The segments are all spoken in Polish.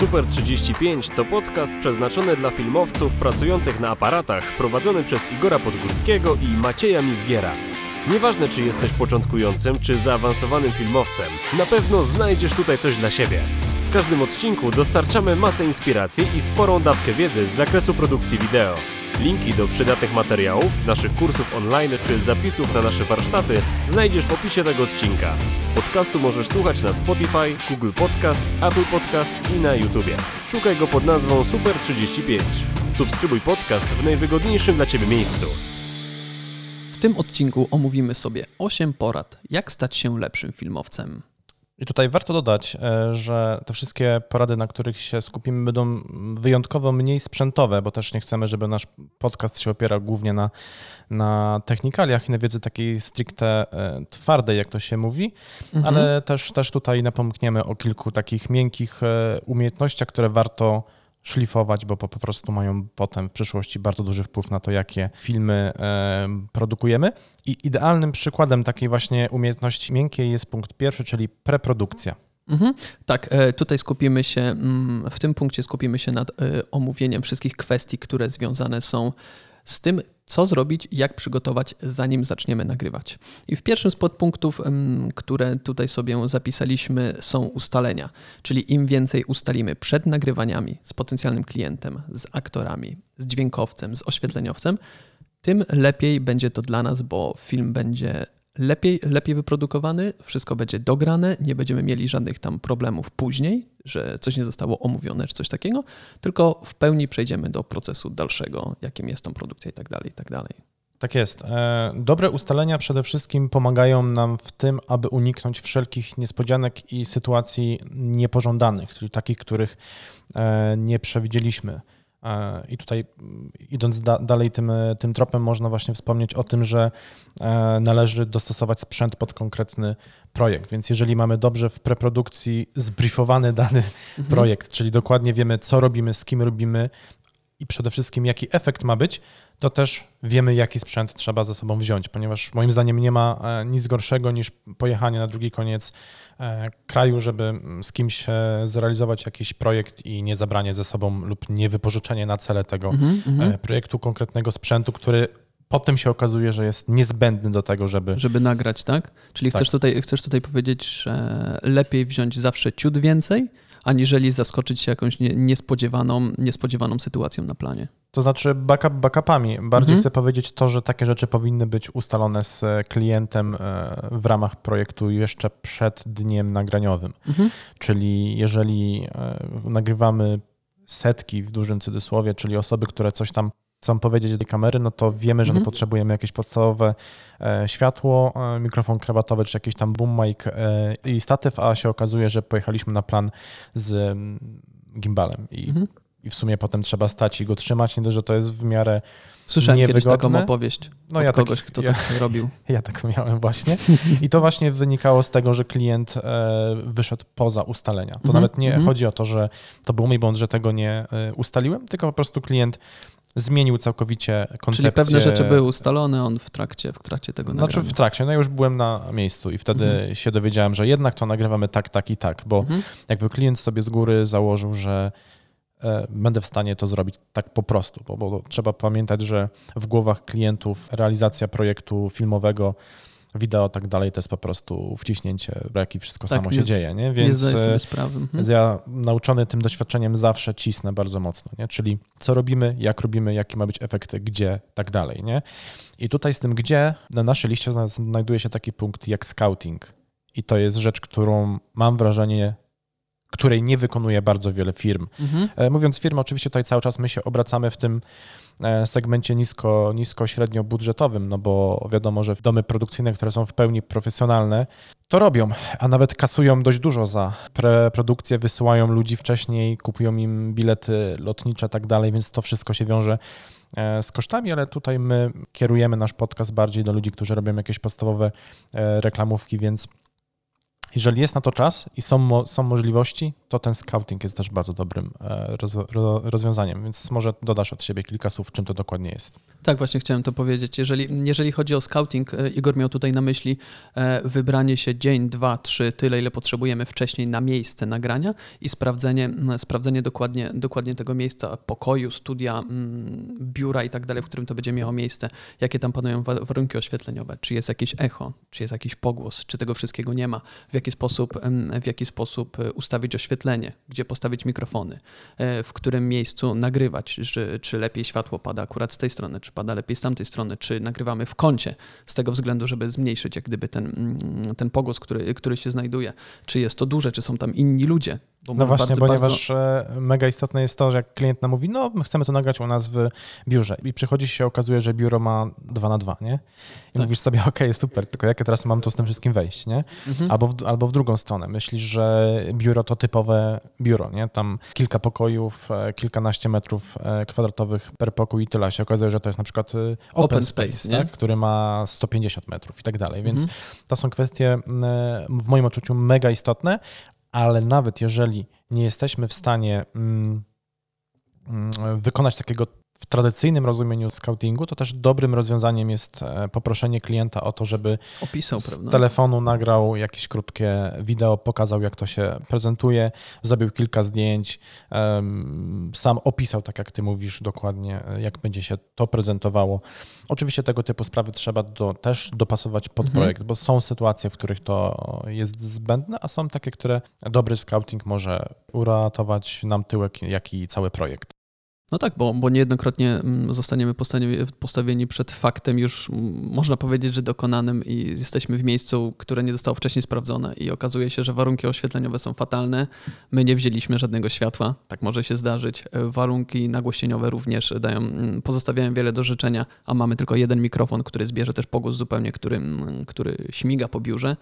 Super 35 to podcast przeznaczony dla filmowców pracujących na aparatach, prowadzony przez Igora Podgórskiego i Macieja Mizgiera. Nieważne, czy jesteś początkującym, czy zaawansowanym filmowcem, na pewno znajdziesz tutaj coś dla siebie. W każdym odcinku dostarczamy masę inspiracji i sporą dawkę wiedzy z zakresu produkcji wideo. Linki do przydatnych materiałów, naszych kursów online czy zapisów na nasze warsztaty znajdziesz w opisie tego odcinka. Podcastu możesz słuchać na Spotify, Google Podcast, Apple Podcast i na YouTubie. Szukaj go pod nazwą Super 35. Subskrybuj podcast w najwygodniejszym dla Ciebie miejscu. W tym odcinku omówimy sobie 8 porad, jak stać się lepszym filmowcem. I tutaj warto dodać, e, że te wszystkie porady, na których się skupimy, będą wyjątkowo mniej sprzętowe, bo też nie chcemy, żeby nasz podcast się opierał głównie na, na technikaliach i na wiedzy takiej stricte e, twardej, jak to się mówi, mhm. ale też, też tutaj napomkniemy o kilku takich miękkich e, umiejętnościach, które warto szlifować, bo po prostu mają potem w przyszłości bardzo duży wpływ na to, jakie filmy produkujemy. I idealnym przykładem takiej właśnie umiejętności miękkiej jest punkt pierwszy, czyli preprodukcja. Mhm. Tak, e, tutaj skupimy się, mm, w tym punkcie skupimy się nad e, omówieniem wszystkich kwestii, które związane są z tym, co zrobić, jak przygotować, zanim zaczniemy nagrywać. I w pierwszym z podpunktów, które tutaj sobie zapisaliśmy, są ustalenia. Czyli im więcej ustalimy przed nagrywaniami z potencjalnym klientem, z aktorami, z dźwiękowcem, z oświetleniowcem, tym lepiej będzie to dla nas, bo film będzie lepiej, lepiej wyprodukowany, wszystko będzie dograne, nie będziemy mieli żadnych tam problemów później, że coś nie zostało omówione czy coś takiego, tylko w pełni przejdziemy do procesu dalszego, jakim jest tą produkcja i tak dalej, i tak dalej. Tak jest. E, dobre ustalenia przede wszystkim pomagają nam w tym, aby uniknąć wszelkich niespodzianek i sytuacji niepożądanych, czyli takich, których e, nie przewidzieliśmy. E, I tutaj mm, idąc da, dalej tym, e, tym tropem, można właśnie wspomnieć o tym, że e, należy dostosować sprzęt pod konkretny projekt. Więc jeżeli mamy dobrze w preprodukcji zbriefowany dany mhm. projekt, czyli dokładnie wiemy, co robimy, z kim robimy i przede wszystkim jaki efekt ma być, to też wiemy, jaki sprzęt trzeba ze sobą wziąć, ponieważ moim zdaniem nie ma nic gorszego niż pojechanie na drugi koniec E, kraju, żeby mm, z kimś e, zrealizować jakiś projekt i nie zabranie ze sobą lub nie wypożyczenie na cele tego mm -hmm. projektu konkretnego sprzętu, który potem się okazuje, że jest niezbędny do tego, żeby. Żeby nagrać, tak? Czyli tak. Chcesz, tutaj, chcesz tutaj powiedzieć, że lepiej wziąć zawsze ciut więcej, aniżeli zaskoczyć się jakąś niespodziewaną, niespodziewaną sytuacją na planie. To znaczy backup backupami. Bardziej mhm. chcę powiedzieć to, że takie rzeczy powinny być ustalone z klientem e, w ramach projektu jeszcze przed dniem nagraniowym. Mhm. Czyli jeżeli e, nagrywamy setki w dużym cudzysłowie, czyli osoby, które coś tam chcą powiedzieć do kamery, no to wiemy, że mhm. potrzebujemy jakieś podstawowe e, światło, e, mikrofon krawatowy, czy jakiś tam boom mic e, i statyw, a się okazuje, że pojechaliśmy na plan z mm, gimbalem i, mhm. i w sumie potem trzeba stać i go trzymać, nie dość, że to jest w miarę Słyszałem kiedyś taką opowieść no, od ja kogoś, tak, kto ja, tak robił. Ja tak miałem właśnie. I to właśnie wynikało z tego, że klient e, wyszedł poza ustalenia. To mm -hmm, nawet nie mm -hmm. chodzi o to, że to był mój błąd, że tego nie e, ustaliłem, tylko po prostu klient zmienił całkowicie koncepcję. Czyli pewne rzeczy były ustalone, on w trakcie, w trakcie tego nagrania. Znaczy w trakcie, no już byłem na miejscu i wtedy mhm. się dowiedziałem, że jednak to nagrywamy tak, tak i tak, bo mhm. jakby klient sobie z góry założył, że e, będę w stanie to zrobić tak po prostu, bo, bo trzeba pamiętać, że w głowach klientów realizacja projektu filmowego wideo tak dalej, to jest po prostu wciśnięcie braki, wszystko tak, samo nie, się dzieje, nie? Więc nie sobie sprawy. Mhm. ja nauczony tym doświadczeniem zawsze cisnę bardzo mocno, nie? Czyli co robimy, jak robimy, jakie ma być efekty, gdzie, tak dalej, nie? I tutaj z tym gdzie na naszej liście znajduje się taki punkt jak scouting. I to jest rzecz, którą mam wrażenie której nie wykonuje bardzo wiele firm. Mhm. E, mówiąc firm, oczywiście tutaj cały czas my się obracamy w tym segmencie nisko, nisko średnio budżetowym, no bo wiadomo, że domy produkcyjne, które są w pełni profesjonalne, to robią, a nawet kasują dość dużo za preprodukcję, wysyłają ludzi wcześniej, kupują im bilety lotnicze i tak dalej, więc to wszystko się wiąże e, z kosztami, ale tutaj my kierujemy nasz podcast bardziej do ludzi, którzy robią jakieś podstawowe e, reklamówki, więc jeżeli jest na to czas i są, są możliwości, to ten scouting jest też bardzo dobrym e, roz ro rozwiązaniem, więc może dodasz od siebie kilka słów, czym to dokładnie jest. Tak, właśnie chciałem to powiedzieć. Jeżeli, jeżeli chodzi o scouting, e, Igor miał tutaj na myśli e, wybranie się dzień, dwa, trzy, tyle, ile potrzebujemy wcześniej na miejsce nagrania i sprawdzenie, sprawdzenie dokładnie, dokładnie tego miejsca, pokoju, studia, biura i tak dalej, w którym to będzie miało miejsce, jakie tam panują warunki oświetleniowe, czy jest jakieś echo, czy jest jakiś pogłos, czy tego wszystkiego nie ma, w jaki sposób, w jaki sposób e, ustawić oświetlenie, gdzie postawić mikrofony, e, w którym miejscu nagrywać, czy, czy lepiej światło pada akurat z tej strony, czy pada lepiej z tamtej strony, czy nagrywamy w kącie, z tego względu, żeby zmniejszyć jak gdyby ten, mm, ten pogłos, który, który się znajduje, czy jest to duże, czy są tam inni ludzie, no właśnie, bardzo, ponieważ bardzo... mega istotne jest to, że jak klient nam mówi, no my chcemy to nagrać u nas w biurze i przychodzi się, okazuje, że biuro ma 2 na 2, nie? I tak. mówisz sobie, okej, okay, super, tylko jak ja teraz mam tu z tym wszystkim wejść, nie? Mhm. Albo, w, albo w drugą stronę. Myślisz, że biuro to typowe biuro, nie? Tam kilka pokojów, e, kilkanaście metrów e, kwadratowych per pokój i tyle. Się okazuje, że to jest na przykład e, open, open space, space tak? który ma 150 metrów i tak dalej. Więc mhm. to są kwestie w moim odczuciu mega istotne, ale nawet jeżeli nie jesteśmy w stanie mm, mm, wykonać takiego w tradycyjnym rozumieniu scoutingu, to też dobrym rozwiązaniem jest e, poproszenie klienta o to, żeby Opisał, z prawda? telefonu nagrał jakieś krótkie wideo, pokazał jak to się prezentuje, zrobił kilka zdjęć, sam opisał, tak jak ty mówisz dokładnie, e, jak będzie się to prezentowało. Oczywiście tego typu sprawy trzeba do, też dopasować pod mhm. projekt, bo są sytuacje, w których to jest zbędne, a są takie, które dobry scouting może uratować nam tyłek, jak i cały projekt. No tak, bo, bo niejednokrotnie mm, zostaniemy postawieni przed faktem już, można powiedzieć, że dokonanym i jesteśmy w miejscu, które nie zostało wcześniej sprawdzone i okazuje się, że warunki oświetleniowe są fatalne. My nie wzięliśmy żadnego światła, tak może się zdarzyć. E, warunki nagłośnieniowe również dają, mm, pozostawiają wiele do życzenia, a mamy tylko jeden mikrofon, który zbierze też pogłos zupełnie, który, mm, który śmiga po biurze.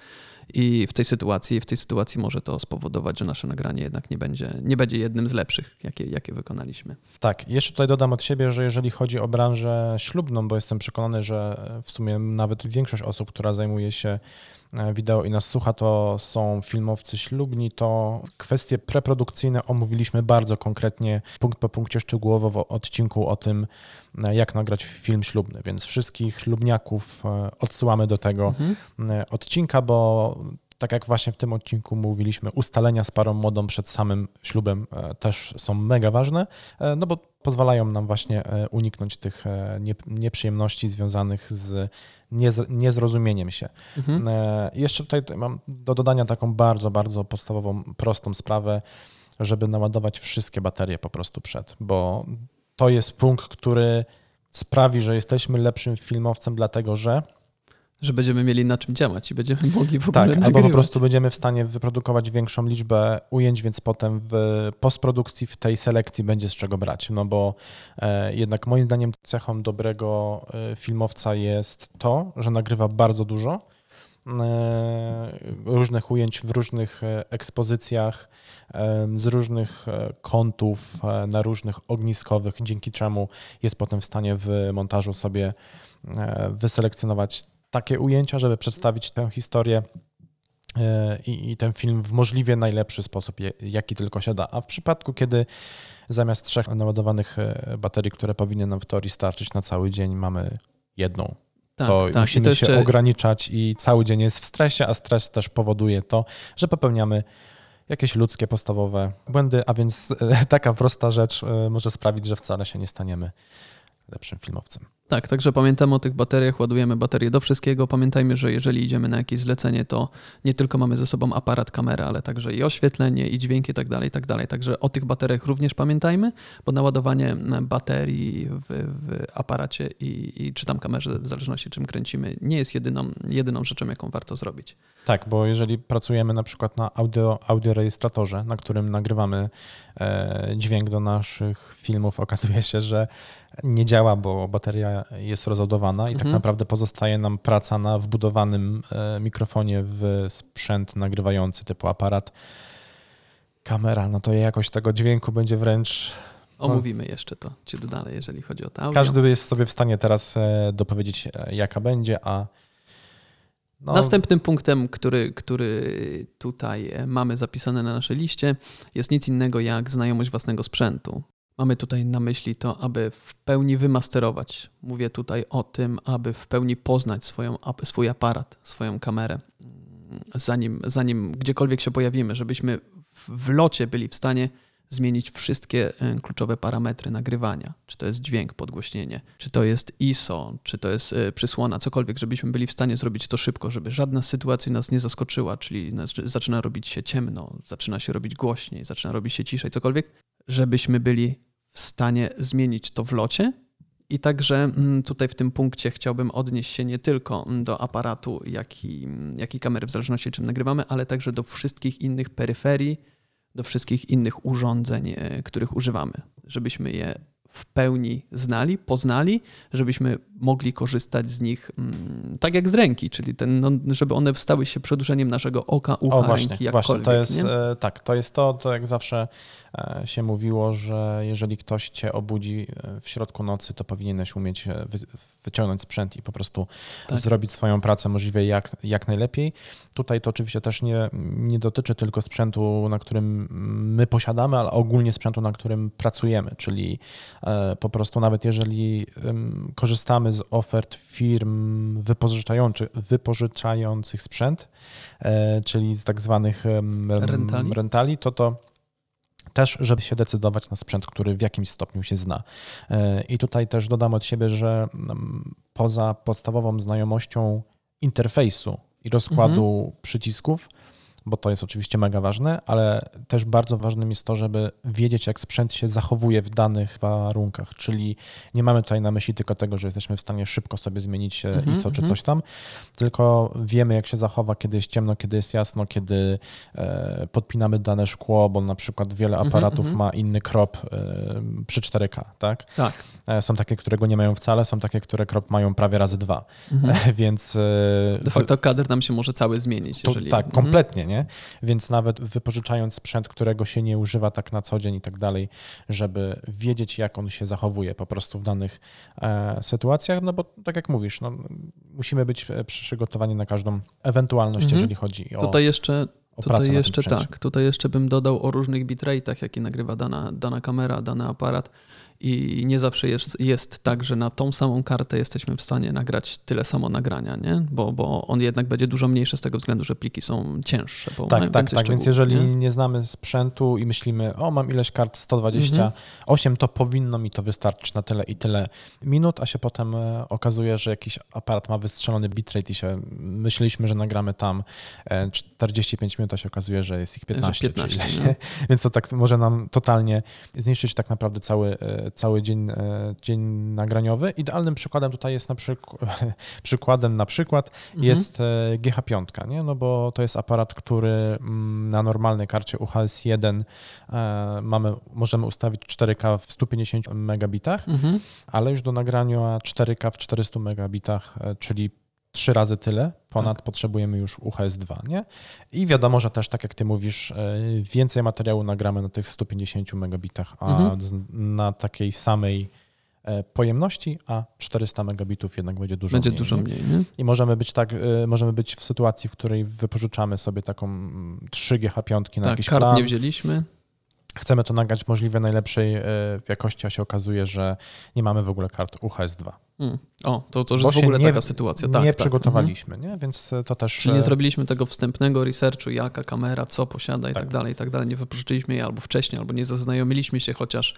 I w tej sytuacji, w tej sytuacji może to spowodować, że nasze nagranie jednak nie będzie, nie będzie jednym z lepszych, jakie, jakie wykonaliśmy. Tak, jeszcze tutaj dodam od siebie, że jeżeli chodzi o branżę ślubną, bo jestem przekonany, że w sumie nawet większość osób, która zajmuje się wideo i nas słucha, to są filmowcy ślubni, to kwestie preprodukcyjne omówiliśmy bardzo konkretnie, punkt po punkcie szczegółowo w odcinku o tym, e, jak nagrać film ślubny, więc wszystkich ślubniaków e, odsyłamy do tego mhm. odcinka, bo tak jak właśnie w tym odcinku mówiliśmy, ustalenia z parą młodą przed samym ślubem też są mega ważne, no bo pozwalają nam właśnie uniknąć tych nieprzyjemności związanych z niezrozumieniem się. Mhm. E, jeszcze tutaj mam do dodania taką bardzo, bardzo podstawową, prostą sprawę, żeby naładować wszystkie baterie po prostu przed, bo to jest punkt, który sprawi, że jesteśmy lepszym filmowcem, dlatego że że będziemy mieli na czym działać i będziemy mogli w ogóle Tak, albo po prostu będziemy w stanie wyprodukować większą liczbę ujęć, więc potem w postprodukcji, w tej selekcji będzie z czego brać. No bo e, jednak moim zdaniem cechą dobrego e, filmowca jest to, że nagrywa bardzo dużo e, różnych ujęć w różnych ekspozycjach, z różnych kątów, na różnych ogniskowych, dzięki czemu jest potem w stanie w montażu sobie wyselekcjonować takie ujęcia, żeby przedstawić tę historię e, i, i, ten film w możliwie najlepszy sposób, jaki tylko się da. A w przypadku, kiedy zamiast trzech naładowanych e, baterii, które powinny nam w teorii starczyć na cały dzień, mamy jedną, tak, to tak. musimy to jeszcze... się ograniczać i cały dzień jest w stresie, a stres też powoduje to, że popełniamy jakieś ludzkie, podstawowe błędy, a więc e, taka prosta rzecz może sprawić, że wcale się nie staniemy lepszym filmowcem. Tak, także pamiętamy o tych bateriach, ładujemy baterie do wszystkiego. Pamiętajmy, że jeżeli idziemy na jakieś zlecenie, to nie tylko mamy ze sobą aparat, kamerę, ale także i oświetlenie, i dźwięki, i tak dalej, i tak dalej. Także o tych bateriach również pamiętajmy, bo naładowanie baterii w, w aparacie i, i czy tam kamerze, w zależności czym kręcimy, nie jest jedyną, jedyną rzeczą, jaką warto zrobić. Tak, bo jeżeli pracujemy na przykład na audio, audiorejestratorze, na którym nagrywamy e, dźwięk do naszych filmów, okazuje się, że nie działa, bo bateria jest rozładowana i tak mhm. tak naprawdę pozostaje nam praca na wbudowanym e, mikrofonie w sprzęt nagrywający typu aparat. Kamera, no to jakość tego dźwięku będzie wręcz no, Omówimy jeszcze to ciut dalej, jeżeli chodzi o to audio. Każdy jest sobie w stanie teraz e, dopowiedzieć, jaka będzie, a No. Następnym punktem, który, który tutaj mamy zapisane na naszej liście, jest nic innego jak znajomość własnego sprzętu. Mamy tutaj na myśli to, aby w pełni wymasterować. Mówię tutaj o tym, aby w pełni poznać swoją, swój aparat, swoją kamerę, zanim, zanim gdziekolwiek się pojawimy, żebyśmy w locie byli w stanie zmienić wszystkie e, kluczowe parametry nagrywania. Czy to jest dźwięk, podgłośnienie, czy to jest ISO, czy to jest e, przysłona, cokolwiek, żebyśmy byli w stanie zrobić to szybko, żeby żadna sytuacja nas nie zaskoczyła, czyli zaczyna robić się ciemno, zaczyna się robić głośniej, zaczyna robić się ciszej, cokolwiek, żebyśmy byli w stanie zmienić to w locie. I także mm, tutaj w tym punkcie chciałbym odnieść się nie tylko do aparatu, jak i, mm, jak i kamery, w zależności czym nagrywamy, ale także do wszystkich innych peryferii, do wszystkich innych urządzeń, e, których używamy, żebyśmy je w pełni znali, poznali, żebyśmy mogli korzystać z nich mm, tak jak z ręki, czyli ten, no, żeby one stały się przedłużeniem naszego oka, ucha, o, właśnie, ręki, jakkolwiek. Właśnie, to jest, e, tak, to jest to, to jak zawsze e, się mówiło, że jeżeli ktoś cię obudzi e, w środku nocy, to powinieneś umieć wyciągnąć sprzęt i po prostu tak. zrobić swoją pracę możliwie jak, jak najlepiej. Tutaj to oczywiście też nie, nie dotyczy tylko sprzętu, na którym my posiadamy, ale ogólnie sprzętu, na którym pracujemy, czyli po prostu nawet jeżeli korzystamy z ofert firm wypożyczających, wypożyczających sprzęt, e, czyli z tak zwanych rentali, rentali to to też, żeby się decydować na sprzęt, który w jakimś stopniu się zna. E, I tutaj też dodam od siebie, że poza podstawową znajomością interfejsu i rozkładu mhm. przycisków, bo to jest oczywiście mega ważne, ale też bardzo ważnym jest to, żeby wiedzieć, jak sprzęt się zachowuje w danych warunkach. Czyli nie mamy tutaj na myśli tylko tego, że jesteśmy w stanie szybko sobie zmienić mm -hmm, ISO czy mhm. coś tam, tylko wiemy, jak się zachowa, kiedy jest ciemno, kiedy jest jasno, kiedy e, podpinamy dane szkło, bo na przykład wiele mhm, aparatów ma inny krop e, przy 4K, tak? Tak. E, są takie, którego nie mają wcale, są takie, które krop mają prawie razy dwa. Więc. E, De facto kadr nam się może cały zmienić. To, jeżeli... Tak, kompletnie, nie? Więc nawet wypożyczając sprzęt, którego się nie używa tak na co dzień i tak dalej, żeby wiedzieć, jak on się zachowuje po prostu w danych e, sytuacjach, no bo tak jak mówisz, no, musimy być e, przygotowani na każdą ewentualność, mhm. jeżeli chodzi o. Tutaj jeszcze Tutaj jeszcze tak, tutaj jeszcze bym dodał o różnych bitrate'ach, jakie nagrywa dana, dana kamera, dany aparat i nie zawsze jest, jest tak, że na tą samą kartę jesteśmy w stanie nagrać tyle samo nagrania, nie? Bo, bo on jednak będzie dużo mniejszy z tego względu, że pliki są cięższe. tak, tak, tak. Więc jeżeli nie? nie? znamy sprzętu i myślimy, o mam ileś kart 128, mhm. to powinno mi to wystarczyć na tyle i tyle minut, a się potem e, okazuje, że jakiś aparat ma wystrzelony bitrate i się myśleliśmy, że nagramy tam 45 e, minut, a się okazuje, że jest ich 15. 15 no. Więc to tak może nam totalnie zniszczyć tak naprawdę cały e, cały dzień, e, dzień nagraniowy. Idealnym przykładem tutaj jest na przykład, przykładem na przykład mhm. jest e, GH5, nie? no bo to jest aparat, który mm, na normalnej karcie UHS-1 e, mamy, możemy ustawić 4K w 150 megabitach, mhm. ale już do nagrania 4K w 400 megabitach, czyli trzy razy tyle, ponad tak. potrzebujemy już UHS-2, nie? I wiadomo, że też, tak jak ty mówisz, e, więcej materiału nagramy na tych 150 megabitach, a mhm. na takiej samej e, pojemności, a 400 megabitów jednak będzie dużo będzie mniej. Dużo mniej, nie? I możemy być tak, e, możemy być w sytuacji, w której wypożyczamy sobie taką 3 mm, GH5 na tak, jakiś kart plan. nie wzięliśmy chcemy to nagrać możliwie najlepszej jakości, a się okazuje, że nie mamy w ogóle kart UHS-2. Hmm. O, to, to już jest w ogóle nie, taka sytuacja. Tak, nie tak. przygotowaliśmy, mhm. nie? więc to też... Czyli nie e, zrobiliśmy tego wstępnego researchu, jaka kamera, co posiada i tak, tak dalej, i tak dalej. Nie wypożyczyliśmy jej albo wcześniej, albo nie zaznajomiliśmy się chociaż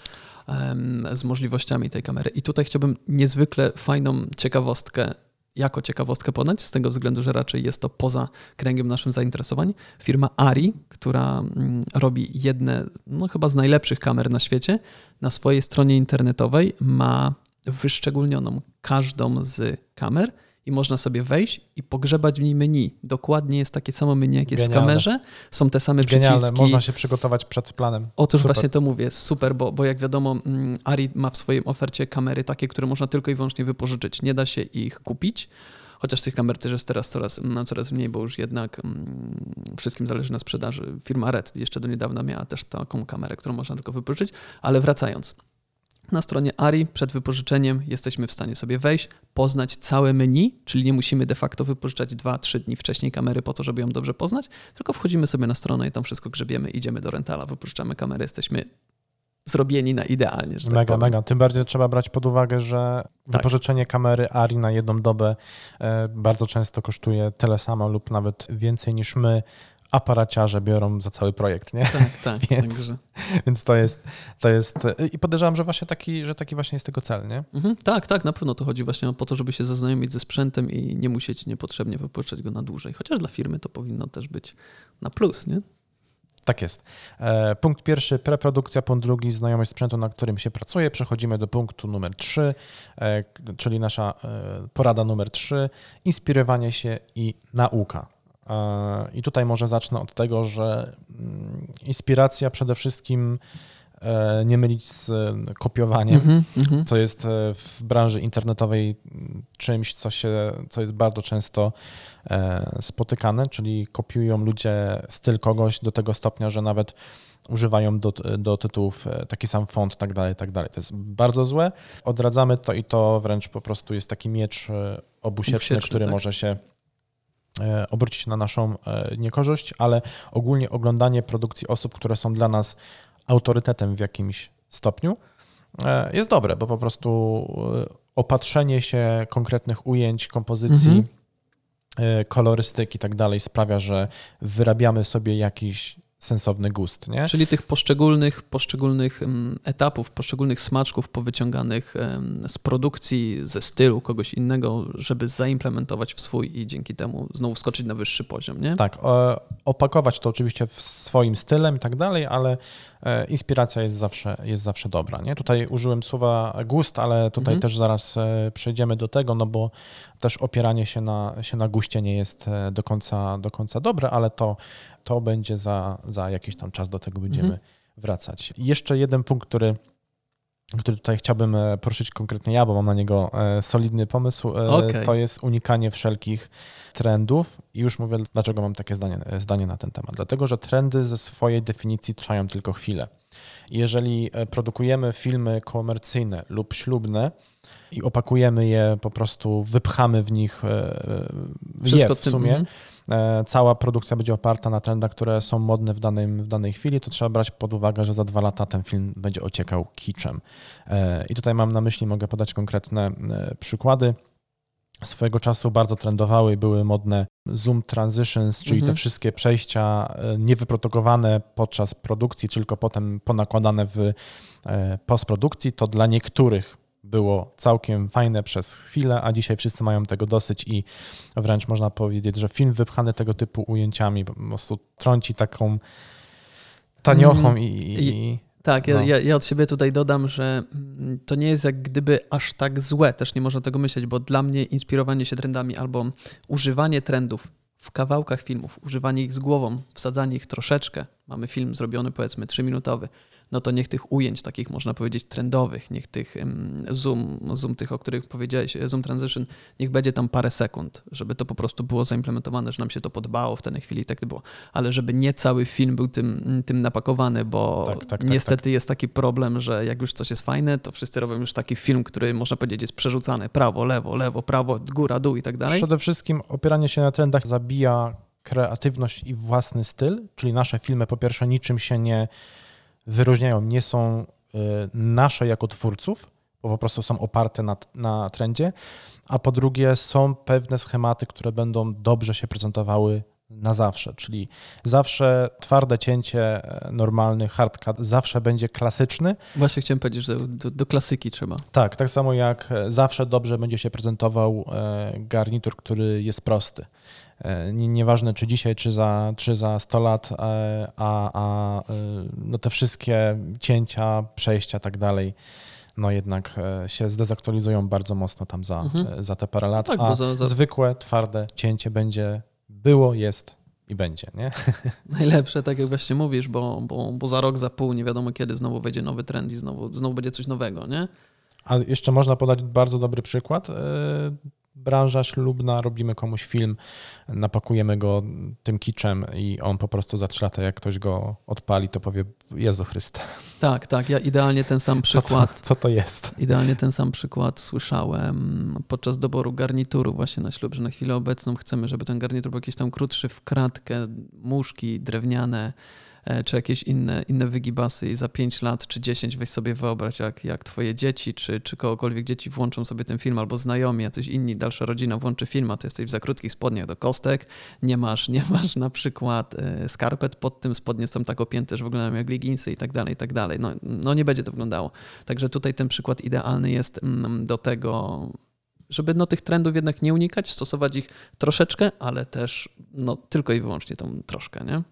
um, z możliwościami tej kamery. I tutaj chciałbym niezwykle fajną ciekawostkę jako ciekawostkę podać, z tego względu, że raczej jest to poza kręgiem naszym zainteresowań. Firma Ari, która mm, robi jedne, no chyba z najlepszych kamer na świecie, na swojej stronie internetowej ma wyszczególnioną każdą z kamer i można sobie wejść i pogrzebać w niej menu. Dokładnie jest takie samo menu, jak jest Genialne. w kamerze. Są te same Genialne. przyciski. Można się przygotować przed planem. Otóż super. właśnie to mówię, super, bo, bo jak wiadomo, mm, Ari ma w swojej ofercie kamery takie, które można tylko i wyłącznie wypożyczyć. Nie da się ich kupić. Chociaż tych kamer też jest teraz coraz, no, coraz mniej, bo już jednak mm, wszystkim zależy na sprzedaży. Firma Red jeszcze do niedawna miała też taką kamerę, którą można tylko wypożyczyć. Ale wracając, Na stronie ARI przed wypożyczeniem jesteśmy w stanie sobie wejść, poznać całe menu, czyli nie musimy de facto wypożyczać 2-3 dni wcześniej kamery po to, żeby ją dobrze poznać, tylko wchodzimy sobie na stronę i tam wszystko grzebiemy, idziemy do rentala, wypożyczamy kamerę, jesteśmy zrobieni na idealnie. Że tak mega, powiem. mega. Tym bardziej trzeba brać pod uwagę, że Tak. wypożyczenie kamery ARI na jedną dobę e, bardzo często kosztuje tyle samo lub nawet więcej niż my aparaciarze biorą za cały projekt, nie? Tak, tak. Więc- Także, Więc to jest, to jest i podejrzewam, że właśnie taki, że taki właśnie jest tego cel, nie? mhm, tak, tak, na pewno to chodzi właśnie po to, żeby się zaznajomić ze sprzętem i nie musieć niepotrzebnie wypożyczać go na dłużej. Chociaż dla firmy to powinno też być na plus, nie? Tak jest. E, Punkt pierwszy, preprodukcja, punkt drugi, znajomość sprzętu, na którym się pracuje. Przechodzimy do punktu numer trzy, e, czyli nasza e, porada numer trzy, inspirowanie się i nauka. E, I tutaj może zacznę od tego, że mm, inspiracja przede wszystkim e, nie mylić z kopiowaniem Mhm, mhm. co jest e, w branży internetowej m, czymś, co, się, co jest bardzo często spotykane, czyli kopiują ludzie styl kogoś do tego stopnia, że nawet używają do, do tytułów taki sam font, tak dalej, tak dalej. To jest bardzo złe. Odradzamy to i to wręcz po prostu jest taki miecz obusieczny, Obusieczny, który tak. może się obrócić na naszą e, niekorzyść, ale ogólnie oglądanie produkcji osób, które są dla nas autorytetem w jakimś stopniu, e, jest dobre, bo po prostu e, opatrzenie się konkretnych ujęć, kompozycji, Mhm. e, kolorystyk i tak dalej sprawia, że wyrabiamy sobie jakiś sensowny gust, nie? Czyli tych poszczególnych, poszczególnych em, etapów, poszczególnych smaczków powyciąganych z produkcji, ze stylu kogoś innego, żeby zaimplementować w swój i dzięki temu znowu wskoczyć na wyższy poziom, nie? Tak, opakować to oczywiście w swoim stylem i tak dalej, ale e, inspiracja jest zawsze, jest zawsze dobra. Nie? Tutaj użyłem słowa gust, ale tutaj Mhm. też zaraz e, przejdziemy do tego, no bo też opieranie się na, się na guście nie jest e, do końca, do końca dobre, ale to, to będzie za, za jakiś tam czas do tego będziemy Mhm. wracać. I jeszcze jeden punkt, który który tutaj chciałbym e, poruszyć konkretnie ja, bo mam na niego e, solidny pomysł, e, Okej. to jest unikanie wszelkich trendów. I już mówię, dlaczego mam takie zdanie, zdanie na ten temat. Dlatego, że trendy ze swojej definicji trwają tylko chwilę. Jeżeli produkujemy filmy komercyjne lub ślubne i opakujemy je, po prostu wypchamy w nich e, je w tym, sumie, mhm. E, cała produkcja będzie oparta na trendach, które są modne w, danym, w danej chwili, to trzeba brać pod uwagę, że za dwa lata ten film będzie ociekał kiczem. E, I tutaj mam na myśli, mogę podać konkretne e, przykłady. Swojego czasu bardzo trendowały i były modne zoom transitions, czyli te Mhm. wszystkie przejścia niewyprodukowane podczas produkcji, tylko potem ponakładane w postprodukcji. To dla niektórych było całkiem fajne przez chwilę, a dzisiaj wszyscy mają tego dosyć i wręcz można powiedzieć, że film wypchany tego typu ujęciami po prostu trąci taką taniochą Mhm. i, i, i Tak, ja, No. ja, ja od siebie tutaj dodam, że mm, to nie jest jak gdyby aż tak złe, też nie można tego myśleć, bo dla mnie inspirowanie się trendami albo używanie trendów w kawałkach filmów, używanie ich z głową, wsadzanie ich troszeczkę, mamy film zrobiony powiedzmy 3-minutowy, no to niech tych ujęć takich można powiedzieć trendowych, niech tych zoom, zoom tych, o których powiedziałeś, zoom transition, niech będzie tam parę sekund, żeby to po prostu było zaimplementowane, że nam się to podobało w tej chwili, tak to było, ale żeby nie cały film był tym, tym napakowany, bo Tak, tak, tak, niestety jest taki problem, że jak już coś jest fajne, to wszyscy robią już taki film, który można powiedzieć jest przerzucany prawo, lewo, lewo, prawo, góra, dół i tak dalej. Przede wszystkim opieranie się na trendach zabija kreatywność i własny styl, czyli nasze filmy po pierwsze niczym się nie wyróżniają, nie są y, nasze jako twórców, bo po prostu są oparte na, na trendzie, a po drugie są pewne schematy, które będą dobrze się prezentowały na zawsze, czyli zawsze twarde cięcie, e, normalny hardcut zawsze będzie klasyczny, Właśnie chciałem powiedzieć, że do, do klasyki trzeba. tak, tak samo jak e, zawsze dobrze będzie się prezentował e, garnitur, który jest prosty. E, nie- Nieważne czy dzisiaj, czy za, czy za 100 lat, e, a, a e, no te wszystkie cięcia, przejścia, tak dalej, no jednak się zdezaktualizują bardzo mocno tam za, Mhm. za te parę lat, tak, a za- za- zwykłe, twarde cięcie będzie, było, jest i będzie, nie? Najlepsze, tak jak właśnie mówisz, bo, bo, bo za rok, za pół nie wiadomo kiedy znowu wejdzie nowy trend i znowu, znowu będzie coś nowego, nie? A jeszcze można podać bardzo dobry przykład. Branża ślubna, robimy komuś film, napakujemy go tym kiczem i on po prostu za trzy lata, jak ktoś go odpali, to powie Jezu Chryste. Tak, tak. Ja idealnie ten sam przykład. Co to, co to jest? Idealnie ten sam przykład słyszałem podczas doboru garnituru właśnie na ślub, że na chwilę obecną chcemy, żeby ten garnitur był jakiś tam krótszy w kratkę, muszki drewniane, czy jakieś inne, inne wygibasy i za 5 lat czy 10 weź sobie wyobraź, jak, jak twoje dzieci czy, czy kogokolwiek dzieci włączą sobie ten film, albo znajomi, jacyś inni, dalsza rodzina włączy film, a ty jesteś w za krótkich spodniach do kostek, nie masz, nie masz na przykład e, skarpet pod tym, spodnie są tak opięte, że wyglądają jak leginsy i tak dalej, i tak dalej. No, no nie będzie to wyglądało. Także tutaj ten przykład idealny jest mm, do tego, żeby no, tych trendów jednak nie unikać, stosować ich troszeczkę, ale też no, tylko i wyłącznie tą troszkę, nie?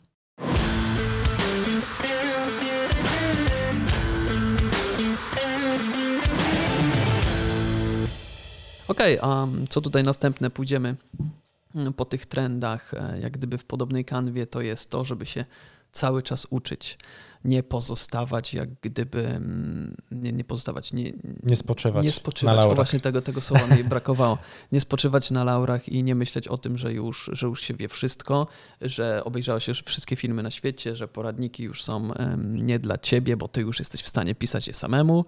Okej, okay, a co tutaj następne? Pójdziemy mm, po tych trendach, e, jak gdyby w podobnej kanwie, to jest to, żeby się cały czas uczyć nie pozostawać jak gdyby, mm, nie, nie pozostawać, nie, nie spoczywać. Nie spoczywać. Na o właśnie tego, tego słowa mi brakowało. Nie spoczywać na laurach i nie myśleć o tym, że już, że już się wie wszystko, że obejrzało się już wszystkie filmy na świecie, że poradniki już są nie dla ciebie, bo ty już jesteś w stanie pisać je samemu.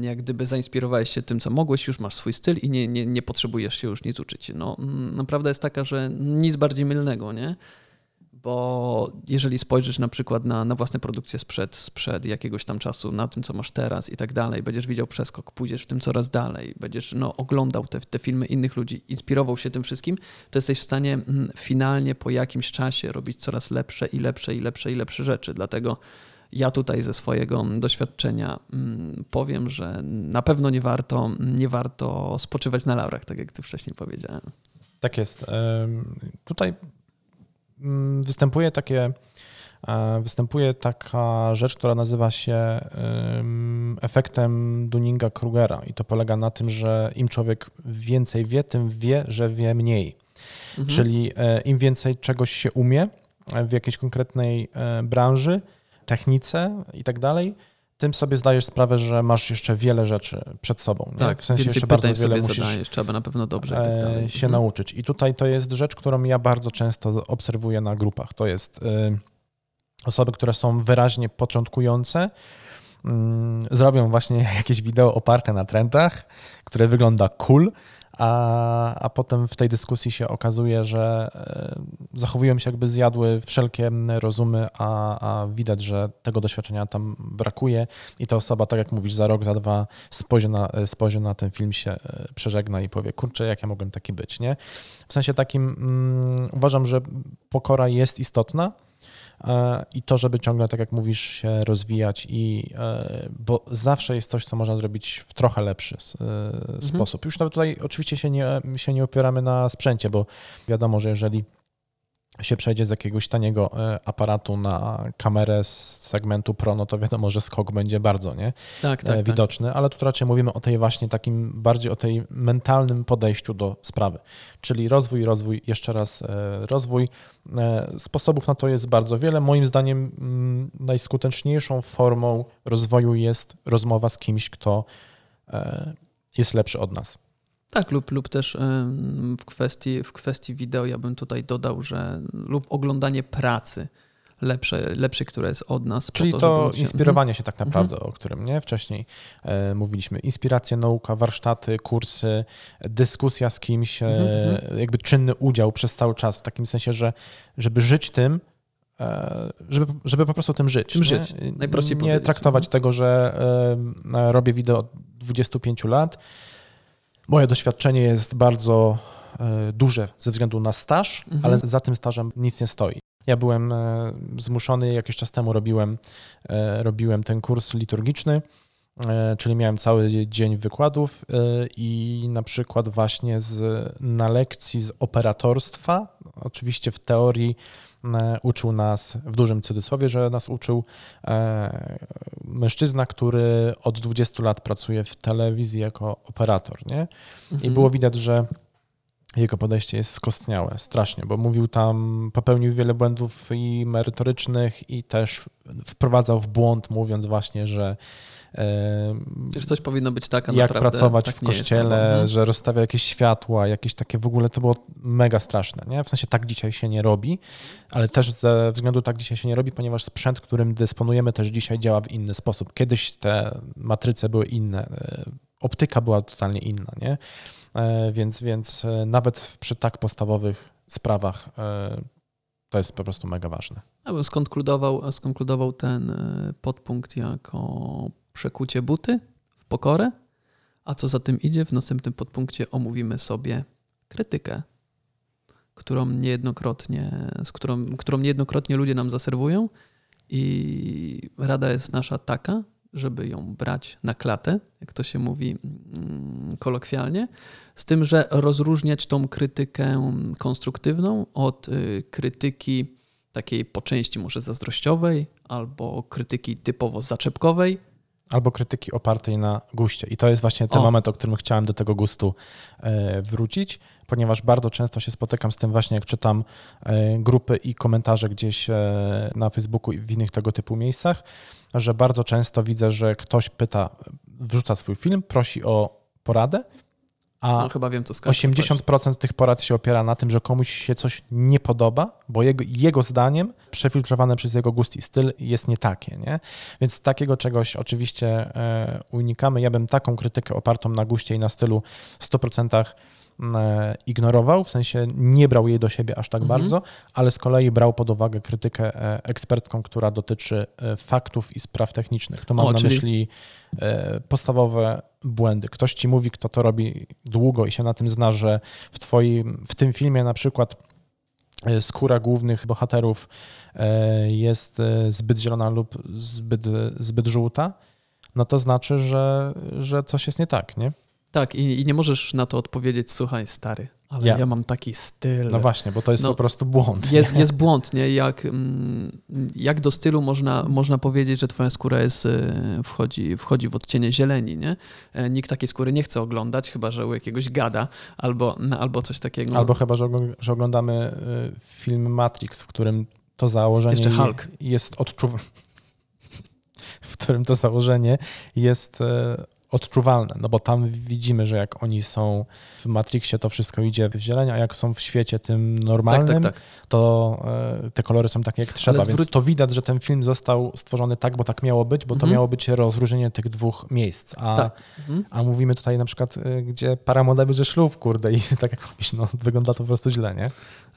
Jak gdyby zainspirowałeś się tym, co mogłeś, już masz swój styl i nie, nie, nie potrzebujesz się już nic uczyć. No, naprawdę jest taka, że nic bardziej mylnego, nie? Bo jeżeli spojrzysz na przykład na, na własne produkcje sprzed, sprzed jakiegoś tam czasu, na tym, co masz teraz i tak dalej, będziesz widział przeskok, pójdziesz w tym coraz dalej, będziesz no, oglądał te, te filmy innych ludzi, inspirował się tym wszystkim, to jesteś w stanie mm, finalnie po jakimś czasie robić coraz lepsze i lepsze i lepsze i lepsze rzeczy. Dlatego ja tutaj ze swojego doświadczenia mm, powiem, że na pewno nie warto, nie warto spoczywać na laurach, tak jak ty wcześniej powiedziałem. Tak jest. Tutaj Mm, występuje takie e, występuje taka rzecz, która nazywa się efektem Dunninga-Krugera i to polega na tym, że im człowiek więcej wie, tym wie, że wie mniej. Mhm. Czyli e, im więcej czegoś się umie w jakiejś konkretnej e, branży, technice i tak dalej, tym sobie zdajesz sprawę, że masz jeszcze wiele rzeczy przed sobą. Nie? Tak, w sensie jeszcze bardzo wiele musisz zadajesz, trzeba na pewno dobrze tak dalej. się mhm. nauczyć. I tutaj to jest rzecz, którą ja bardzo często obserwuję na grupach. To jest y, osoby, które są wyraźnie początkujące, mm, zrobią właśnie jakieś wideo oparte na trendach, które wygląda cool, a, a potem w tej dyskusji się okazuje, że e, zachowują się jakby zjadły wszelkie rozumy, a, a widać, że tego doświadczenia tam brakuje i ta osoba, tak jak mówisz, za rok, za dwa spojrzy na, spojrzy na ten film, się e, przeżegna i powie, kurczę, jak ja mogłem taki być, nie? W sensie takim mm, uważam, że pokora jest istotna, i to, żeby ciągle, tak jak mówisz, się rozwijać i e, bo zawsze jest coś, co można zrobić w trochę lepszy e, mhm. sposób. Już nawet tutaj oczywiście się nie, się nie opieramy na sprzęcie, bo wiadomo, że jeżeli się przejdzie z jakiegoś taniego e, aparatu na kamerę z segmentu Pro, no to wiadomo, że skok będzie bardzo nie? Tak, tak, e, tak. widoczny, tak. ale tu raczej mówimy o tej właśnie takim bardziej o tej mentalnym podejściu do sprawy, czyli rozwój, rozwój, jeszcze raz e, rozwój. Sposobów na to jest bardzo wiele. Moim zdaniem mm, najskuteczniejszą formą rozwoju jest rozmowa z kimś, kto jest lepszy od nas. Tak, lub, lub też w kwestii, w kwestii wideo ja bym tutaj dodał, że lub oglądanie pracy lepsze, lepszej, która jest od nas. Czyli to, to się... inspirowanie mhm. się tak naprawdę, mhm. o którym nie wcześniej e, mówiliśmy. Inspiracja, nauka, warsztaty, kursy, dyskusja z kimś, e, mhm, mhm. jakby czynny udział przez cały czas, w takim sensie, że żeby żyć tym, e, żeby, żeby po prostu tym żyć. Czym żyć? Najprościej Nie traktować mhm. tego, że robię wideo od 25 lat, Moje doświadczenie jest bardzo e, duże ze względu na staż, mhm. ale za tym stażem nic nie stoi. Ja byłem e, zmuszony, jakiś czas temu robiłem, e, robiłem ten kurs liturgiczny, czyli miałem cały dzień wykładów i na przykład właśnie z, na lekcji z operatorstwa, oczywiście w teorii uczył nas, w dużym cudzysłowie, że nas uczył e, mężczyzna, który od 20 lat pracuje w telewizji jako operator. Nie? I mhm. było widać, że jego podejście jest skostniałe, strasznie, bo mówił tam, popełnił wiele błędów i merytorycznych i też wprowadzał w błąd, mówiąc właśnie, że że coś powinno być tak, a jak naprawdę pracować tak w kościele, jest, że rozstawia jakieś światła, jakieś takie w ogóle, to było mega straszne, nie? W sensie tak dzisiaj się nie robi, ale też ze względu tak dzisiaj się nie robi, ponieważ sprzęt, którym dysponujemy też dzisiaj działa w inny sposób. Kiedyś te matryce były inne, e, optyka była totalnie inna, nie? E, więc, więc e, nawet przy tak podstawowych sprawach to jest po prostu mega ważne. Ja bym skonkludował, skonkludował ten podpunkt jako przekucie buty w pokorę, a co za tym idzie, w następnym podpunkcie omówimy sobie krytykę, którą niejednokrotnie, z którą, którą niejednokrotnie ludzie nam zaserwują i rada jest nasza taka, żeby ją brać na klatę, jak to się mówi mm, kolokwialnie, z tym, że rozróżniać tą krytykę konstruktywną od y, krytyki takiej po części może zazdrościowej albo krytyki typowo zaczepkowej, albo krytyki opartej na guście. I to jest właśnie ten o. moment, o którym chciałem do tego gustu e, wrócić, ponieważ bardzo często się spotykam z tym właśnie, jak czytam e, grupy i komentarze gdzieś e, na Facebooku i w innych tego typu miejscach, że bardzo często widzę, że ktoś pyta, wrzuca swój film, prosi o poradę a no, chyba wiem, co 80% tych porad się opiera na tym, że komuś się coś nie podoba, bo jego, jego zdaniem przefiltrowane przez jego gust i styl jest nie takie. Nie? Więc takiego czegoś oczywiście e, unikamy. Ja bym taką krytykę opartą na guście i na stylu w 100% e, ignorował, w sensie nie brał jej do siebie aż tak mhm. bardzo, ale z kolei brał pod uwagę krytykę e, ekspertką, która dotyczy faktów i spraw technicznych. To mam o, na czyli... myśli podstawowe błędy. Ktoś ci mówi, kto to robi długo i się na tym zna, że w, twoim, w tym filmie na przykład e, skóra głównych bohaterów e, jest e, zbyt zielona lub zbyt, zbyt żółta, no to znaczy, że, że coś jest nie tak, nie? Tak, i, i nie możesz na to odpowiedzieć, słuchaj, stary, ale ja. ja mam taki styl. No właśnie, bo to jest no, po prostu błąd. Jest, jest błąd, nie? Jak, mm, jak do stylu można, można powiedzieć, że twoja skóra jest, e, wchodzi, wchodzi w odcienie zieleni, nie? E, nikt takiej skóry nie chce oglądać, chyba że u jakiegoś gada albo, albo coś takiego. Albo chyba, że, oglądamy e, film Matrix, w którym to założenie Jeszcze Hulk. jest odczuwalne w którym to założenie jest odczuwalne, no bo tam widzimy, że jak oni są w Matrixie, to wszystko idzie w zieleń, a jak są w świecie tym normalnym, tak, tak, tak. to e, te kolory są takie jak trzeba, zwró- więc to widać, że ten film został stworzony tak, bo tak miało być, bo to mhm. miało być rozróżnienie tych dwóch miejsc, a, tak. mhm. a mówimy tutaj na przykład, e, gdzie para młoda bierze ślub, kurde, i tak jak mówisz, no wygląda to po prostu źle, nie?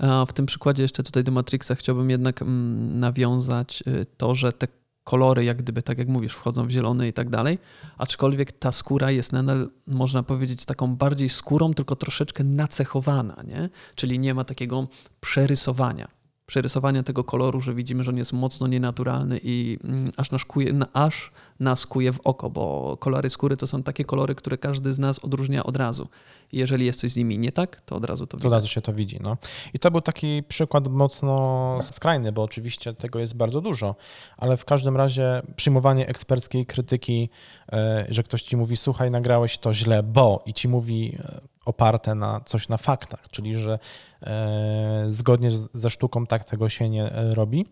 A w tym przykładzie jeszcze tutaj do Matrixa chciałbym jednak mm, nawiązać y, to, że te kolory, jak gdyby, tak jak mówisz, wchodzą w zielony i tak dalej, aczkolwiek ta skóra jest nadal, można powiedzieć, taką bardziej skórą, tylko troszeczkę nacechowana, nie? czyli nie ma takiego przerysowania przerysowania tego koloru, że widzimy, że on jest mocno nienaturalny i mm, aż, naszkuje, aż nas kuje w oko, bo kolory skóry to są takie kolory, które każdy z nas odróżnia od razu. jeżeli jest coś z nimi nie tak, to od razu to widzi. Od razu się to widzi. No. I to był taki przykład mocno skrajny, bo oczywiście tego jest bardzo dużo, ale w każdym razie przyjmowanie eksperckiej krytyki, e, że ktoś ci mówi, słuchaj, nagrałeś to źle, bo i ci mówi e, oparte na coś na faktach, czyli że e, zgodnie ze sztuką tak tego się nie e, robi.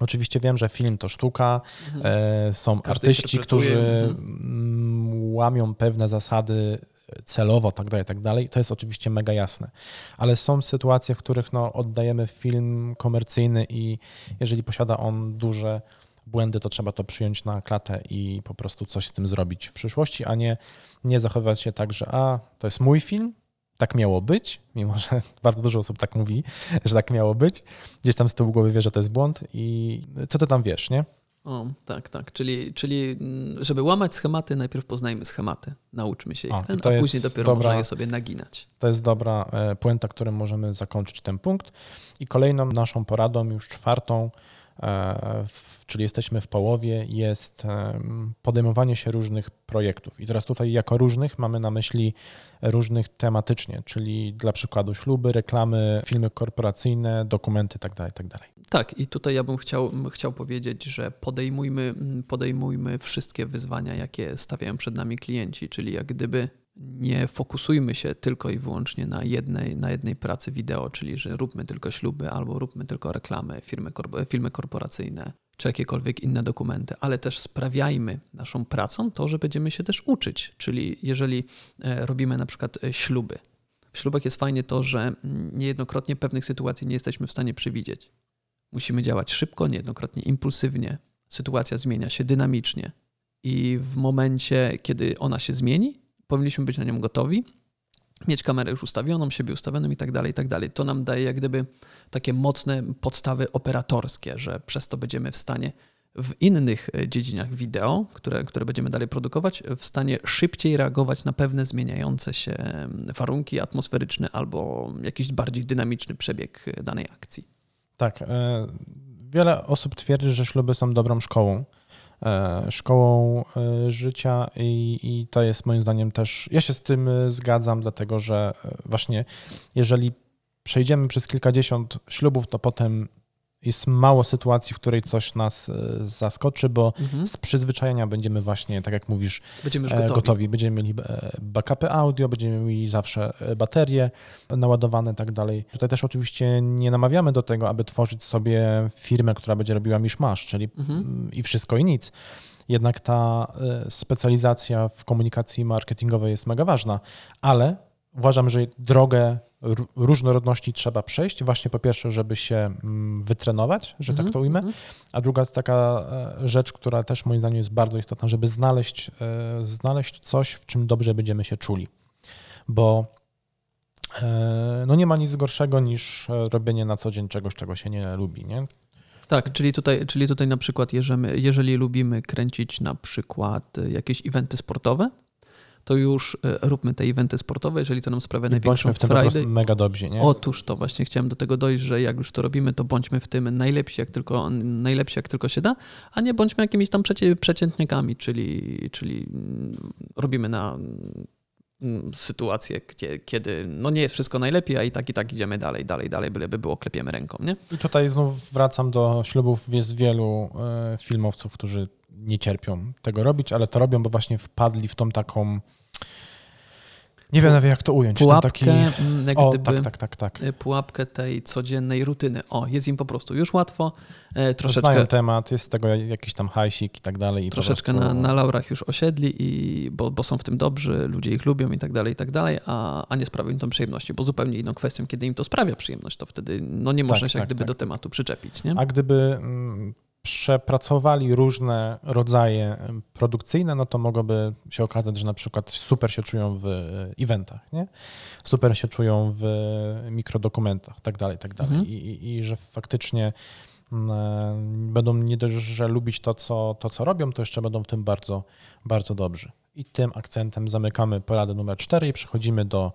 Oczywiście wiem, że film to sztuka, mhm. e, są Każdy artyści, którzy mhm. łamią pewne zasady celowo, tak dalej, tak dalej. To jest oczywiście mega jasne. Ale są sytuacje, w których no, oddajemy film komercyjny i jeżeli posiada on duże błędy, to trzeba to przyjąć na klatę i po prostu coś z tym zrobić w przyszłości, a nie, nie zachowywać się tak, że a, to jest mój film, tak miało być, mimo że bardzo dużo osób tak mówi, że tak miało być. Gdzieś tam z tyłu głowy wie, że to jest błąd i co ty tam wiesz, nie? O, tak, tak. Czyli, czyli mm, żeby łamać schematy, najpierw poznajmy schematy, nauczmy się ich, o, ten, a później dopiero dobra, można je sobie naginać. To jest dobra e, puenta, którym możemy zakończyć ten punkt. I kolejną naszą poradą, już czwartą, czyli jesteśmy w połowie, jest podejmowanie się różnych projektów. I teraz tutaj jako różnych mamy na myśli różnych tematycznie, czyli dla przykładu śluby, reklamy, filmy korporacyjne, dokumenty itd. Tak itd. Tak, tak, i tutaj ja bym chciał, chciał powiedzieć, że podejmujmy, podejmujmy wszystkie wyzwania, jakie stawiają przed nami klienci, czyli jak gdyby nie fokusujmy się tylko i wyłącznie na jednej, na jednej pracy wideo, czyli że róbmy tylko śluby albo róbmy tylko reklamy, firmy, filmy korporacyjne czy jakiekolwiek inne dokumenty, ale też sprawiajmy naszą pracą to, że będziemy się też uczyć. Czyli jeżeli e, robimy na przykład e, śluby, w ślubach jest fajnie to, że mm, niejednokrotnie pewnych sytuacji nie jesteśmy w stanie przewidzieć. Musimy działać szybko, niejednokrotnie impulsywnie. Sytuacja zmienia się dynamicznie i w momencie, kiedy ona się zmieni, powinniśmy być na nią gotowi, mieć kamerę już ustawioną, siebie ustawioną i tak dalej, i tak dalej. To nam daje jak gdyby takie mocne podstawy operatorskie, że przez to będziemy w stanie w innych e, dziedzinach wideo, które, które będziemy dalej produkować, w stanie szybciej reagować na pewne zmieniające się warunki atmosferyczne albo jakiś bardziej dynamiczny przebieg e, danej akcji. Tak. E, wiele osób twierdzi, że śluby są dobrą szkołą. Szkołą życia i, i to jest moim zdaniem też. Ja się z tym zgadzam, dlatego że właśnie jeżeli przejdziemy przez kilkadziesiąt ślubów, to potem jest mało sytuacji, w której coś nas e, zaskoczy, bo mhm. z przyzwyczajenia będziemy właśnie, tak jak mówisz, będziemy gotowi. gotowi. Będziemy mieli e, backupy audio, będziemy mieli zawsze e, baterie naładowane i tak dalej. Tutaj też oczywiście nie namawiamy do tego, aby tworzyć sobie firmę, która będzie robiła miszmasz, czyli mhm. i wszystko i nic. Jednak ta specjalizacja w komunikacji marketingowej jest mega ważna, ale uważam, że drogę różnorodności trzeba przejść. Właśnie po pierwsze, żeby się mm, wytrenować, że tak mhm, to ujmę, mhm. a druga jest taka e, rzecz, która też moim zdaniem jest bardzo istotna, żeby znaleźć, e, znaleźć coś, w czym dobrze będziemy się czuli. Bo e, no nie ma nic gorszego niż robienie na co dzień czegoś, czego się nie lubi, nie? Tak, czyli tutaj, czyli tutaj na przykład, jeżeli, jeżeli lubimy kręcić na przykład jakieś eventy sportowe, to już e, róbmy te eventy sportowe, jeżeli to nam sprawia I największą w tym frajdę. mega dobrze, nie? Otóż to właśnie chciałem do tego dojść, że jak już to robimy, to bądźmy w tym najlepsi jak tylko, najlepsi jak tylko się da, a nie bądźmy jakimiś tam przecie, przeciętnikami, czyli, czyli mm, robimy na mm, sytuację, gdzie, kiedy no nie jest wszystko najlepiej, a i tak i tak idziemy dalej, dalej, dalej, byleby było, klepiemy ręką, nie? I tutaj znów wracam do ślubów. Jest wielu e, filmowców, którzy nie cierpią tego robić, ale to robią, bo właśnie wpadli w tą taką nie wiem nawet jak to ująć. Pułapkę, taki... Mm, o, gdyby, tak, tak, tak, tak. Pułapkę tej codziennej rutyny. O, jest im po prostu już łatwo. E, troszeczkę. Znają temat, jest z tego jakiś tam hajsik i tak dalej. I troszeczkę prostu... na, na laurach już osiedli, i, bo, bo są w tym dobrzy, ludzie ich lubią i tak dalej, i tak dalej, a, a nie sprawia im to przyjemności, bo zupełnie inną kwestią, kiedy im to sprawia przyjemność, to wtedy no nie można tak, się tak, jak gdyby tak. do tematu przyczepić. Nie? A gdyby mm, przepracowali różne rodzaje produkcyjne, no to mogłoby się okazać, że na przykład super się czują w eventach, nie? super się czują w mikrodokumentach, tak dalej, tak dalej. Mhm. I, i, I, że faktycznie będą nie dość, że lubić to co, to, co robią, to jeszcze będą w tym bardzo, bardzo dobrzy. I tym akcentem zamykamy poradę numer 4 i przechodzimy do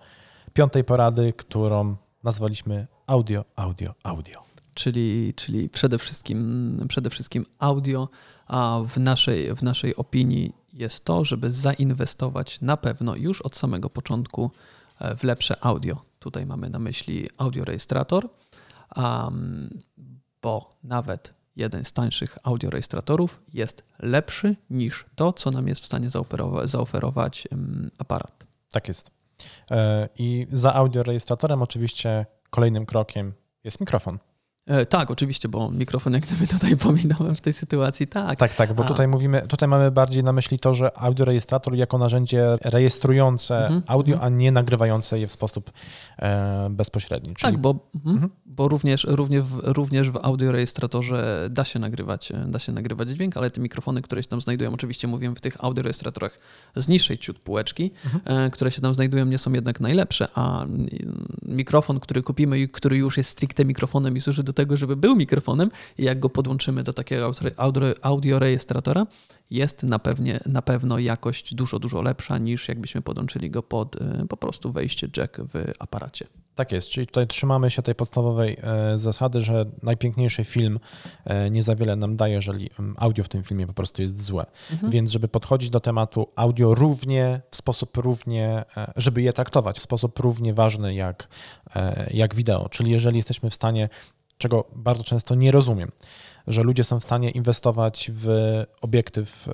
piątej porady, którą nazwaliśmy audio, audio, audio czyli, czyli przede, wszystkim, przede wszystkim audio, a w naszej, w naszej opinii jest to, żeby zainwestować na pewno już od samego początku e, w lepsze audio. Tutaj mamy na myśli audiorejestrator, um, bo nawet jeden z tańszych audiorejestratorów jest lepszy niż to, co nam jest w stanie zaoferować, zaoferować um, aparat. Tak jest. E, I za audiorejestratorem oczywiście kolejnym krokiem jest mikrofon. E, tak, oczywiście, bo mikrofon jak gdyby tutaj pominąłem w tej sytuacji, tak. Tak, tak, bo tutaj mówimy, tutaj mamy bardziej na myśli to, że audiorejestrator jako narzędzie rejestrujące mhm, audio, mhm. a nie nagrywające je w sposób e, bezpośredni. Czyli... Tak, bo, mhm, bo również, również, w, również w audiorejestratorze da się nagrywać, da się nagrywać dźwięk, ale te mikrofony, które się tam znajdują, oczywiście mówimy w tych audiorejestratorach z niższej ciut półeczki, mhm. e, które się tam znajdują, nie są jednak najlepsze, a mikrofon, który kupimy i który już jest stricte mikrofonem i służy do tego, żeby był mikrofonem i jak go podłączymy do takiego audio rejestratora, jest na, pewnie, na pewno jakość dużo, dużo lepsza niż jakbyśmy podłączyli go pod y, po prostu wejście jack w aparacie. Tak jest, czyli tutaj trzymamy się tej podstawowej e, zasady, że najpiękniejszy film e, nie za wiele nam daje, jeżeli mm, audio w tym filmie po prostu jest złe. Mhm. Więc żeby podchodzić do tematu audio równie, w sposób równie, e, żeby je traktować w sposób równie ważny jak, jak wideo, czyli jeżeli jesteśmy w stanie czego bardzo często nie rozumiem, że ludzie są w stanie inwestować w obiektyw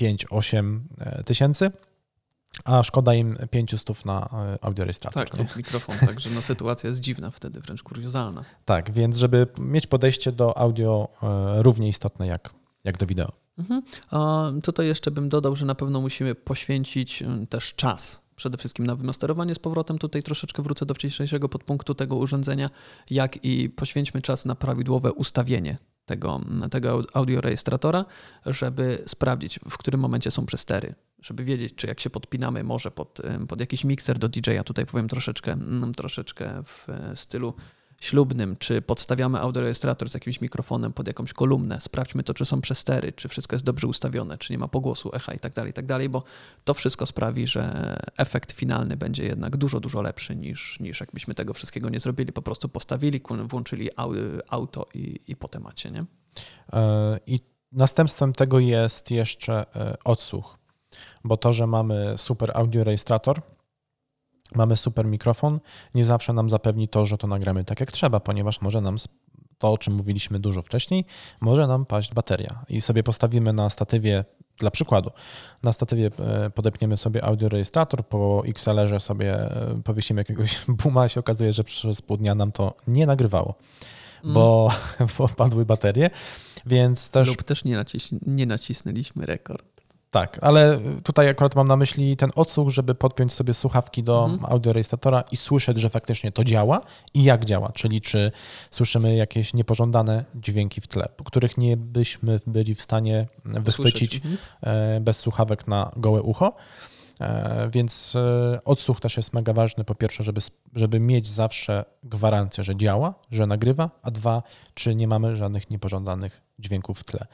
5-8 e, tysięcy, a szkoda im 500 na e, audiorejestrator. Tak, lub mikrofon, także no, sytuacja jest dziwna wtedy, wręcz kuriozalna. Tak, więc żeby mieć podejście do audio e, równie istotne jak, jak do wideo. Mhm. A tutaj jeszcze bym dodał, że na pewno musimy poświęcić też czas przede wszystkim na wymasterowanie z powrotem. Tutaj troszeczkę wrócę do wcześniejszego podpunktu tego urządzenia, jak i poświęćmy czas na prawidłowe ustawienie tego, tego audiorejestratora, żeby sprawdzić, w którym momencie są przestery, żeby wiedzieć, czy jak się podpinamy może pod, pod jakiś mikser do DJ-a, tutaj powiem troszeczkę, mm, troszeczkę w stylu ślubnym, czy podstawiamy audiorejestrator z jakimś mikrofonem pod jakąś kolumnę, sprawdźmy to, czy są przestery, czy wszystko jest dobrze ustawione, czy nie ma pogłosu, echa i tak dalej, i tak dalej, bo to wszystko sprawi, że efekt finalny będzie jednak dużo, dużo lepszy niż, niż jakbyśmy tego wszystkiego nie zrobili, po prostu postawili, włączyli auto i, i po temacie, nie? E, I następstwem tego jest jeszcze e, odsłuch, bo to, że mamy super audio rejestrator, mamy super mikrofon, nie zawsze nam zapewni to, że to nagramy tak jak trzeba, ponieważ może nam to, o czym mówiliśmy dużo wcześniej, może nam paść bateria i sobie postawimy na statywie, dla przykładu, na statywie e, podepniemy sobie audiorejestrator, po XLR-ze sobie e, powiesimy jakiegoś buma, się okazuje, że przez pół dnia nam to nie nagrywało, mm. bo, bo padły baterie, więc też... Lub też nie, nacis nie nacisnęliśmy rekord. Tak, ale tutaj akurat mam na myśli ten odsłuch, żeby podpiąć sobie słuchawki do mhm. audiorejestratora i słyszeć, że faktycznie to działa i jak działa, czyli czy słyszymy jakieś niepożądane dźwięki w tle, których nie byśmy byli w stanie wychwycić mhm. E, bez słuchawek na gołe ucho. E, więc e, odsłuch też jest mega ważny. Po pierwsze, żeby, żeby mieć zawsze gwarancję, że działa, że nagrywa, a dwa, czy nie mamy żadnych niepożądanych dźwięków w tle.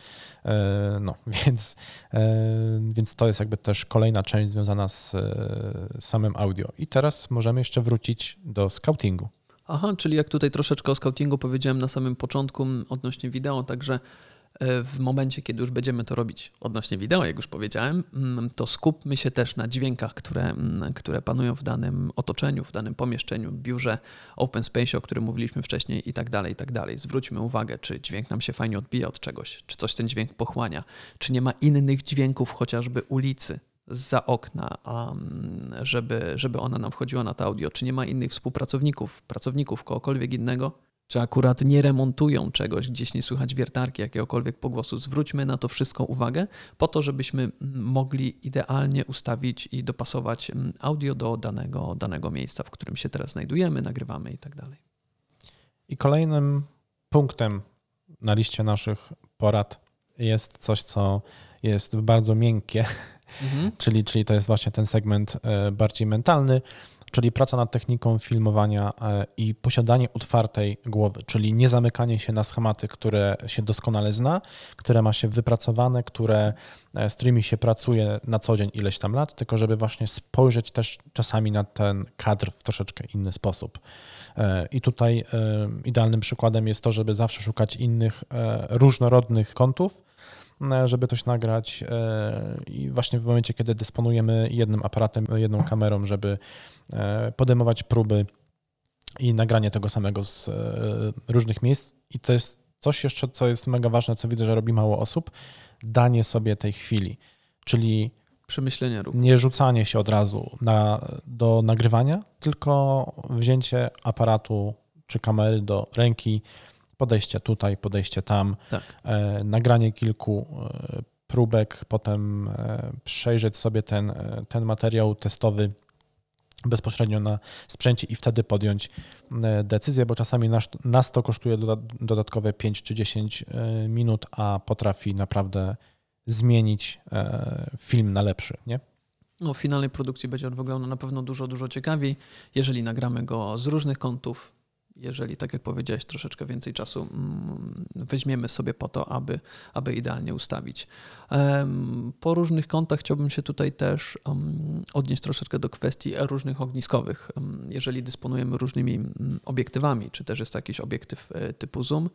E, no, więc, więc to jest jakby też kolejna część związana z samym audio. I teraz możemy jeszcze wrócić do scoutingu. Aha, czyli jak tutaj troszeczkę o scoutingu powiedziałem na samym początku odnośnie wideo, także w momencie, kiedy już będziemy to robić odnośnie wideo, jak już powiedziałem, mm, to skupmy się też na dźwiękach, które, mm, które panują w danym otoczeniu, w danym pomieszczeniu, biurze, open space, o którym mówiliśmy wcześniej i tak dalej, i tak dalej. Zwróćmy uwagę, czy dźwięk nam się fajnie odbija od czegoś, czy coś ten dźwięk pochłania, czy nie ma innych dźwięków, chociażby ulicy, za okna, mm, żeby, żeby ona nam wchodziła na to audio, czy nie ma innych współpracowników, pracowników, kogokolwiek innego, czy akurat nie remontują czegoś, gdzieś nie słychać wiertarki, jakiegokolwiek pogłosu. Zwróćmy na to wszystko uwagę, po to, żebyśmy mogli idealnie ustawić i dopasować mm, audio do danego, danego miejsca, w którym się teraz znajdujemy, nagrywamy i tak dalej. I kolejnym punktem na liście naszych porad jest coś, co jest bardzo miękkie, mhm. czyli, czyli to jest właśnie ten segment e, bardziej mentalny, czyli praca nad techniką filmowania e, i posiadanie otwartej głowy, czyli nie zamykanie się na schematy, które się doskonale zna, które ma się wypracowane, które, e, z którymi się pracuje na co dzień ileś tam lat, tylko żeby właśnie spojrzeć też czasami na ten kadr w troszeczkę inny sposób. E, I tutaj idealnym przykładem jest to, żeby zawsze szukać innych różnorodnych kątów, żeby coś nagrać i właśnie w momencie, kiedy dysponujemy jednym aparatem, jedną kamerą, żeby E, podejmować próby i nagranie tego samego z e, różnych miejsc. I to jest coś jeszcze, co jest mega ważne, co widzę, że robi mało osób, danie sobie tej chwili, czyli przemyślenie nie rzucanie się od razu na, do nagrywania, tylko wzięcie aparatu czy kamery do ręki, podejście tutaj, podejście tam, tak. e, nagranie kilku e, próbek, potem e, przejrzeć sobie ten, ten materiał testowy bezpośrednio na sprzęcie i wtedy podjąć decyzję, bo czasami nas, nas to kosztuje dodatkowe 5 czy 10 e, minut, a potrafi naprawdę zmienić film na lepszy, nie? No, w finalnej produkcji będzie on wyglądał na pewno dużo, dużo ciekawiej, jeżeli nagramy go z różnych kątów, jeżeli, tak jak powiedziałeś, troszeczkę więcej czasu mm, weźmiemy sobie po to, aby, aby idealnie ustawić. Po różnych kątach chciałbym się tutaj też odnieść troszeczkę do kwestii różnych ogniskowych. Jeżeli dysponujemy różnymi mm, obiektywami, czy też jest to jakiś obiektyw e, typu zoom,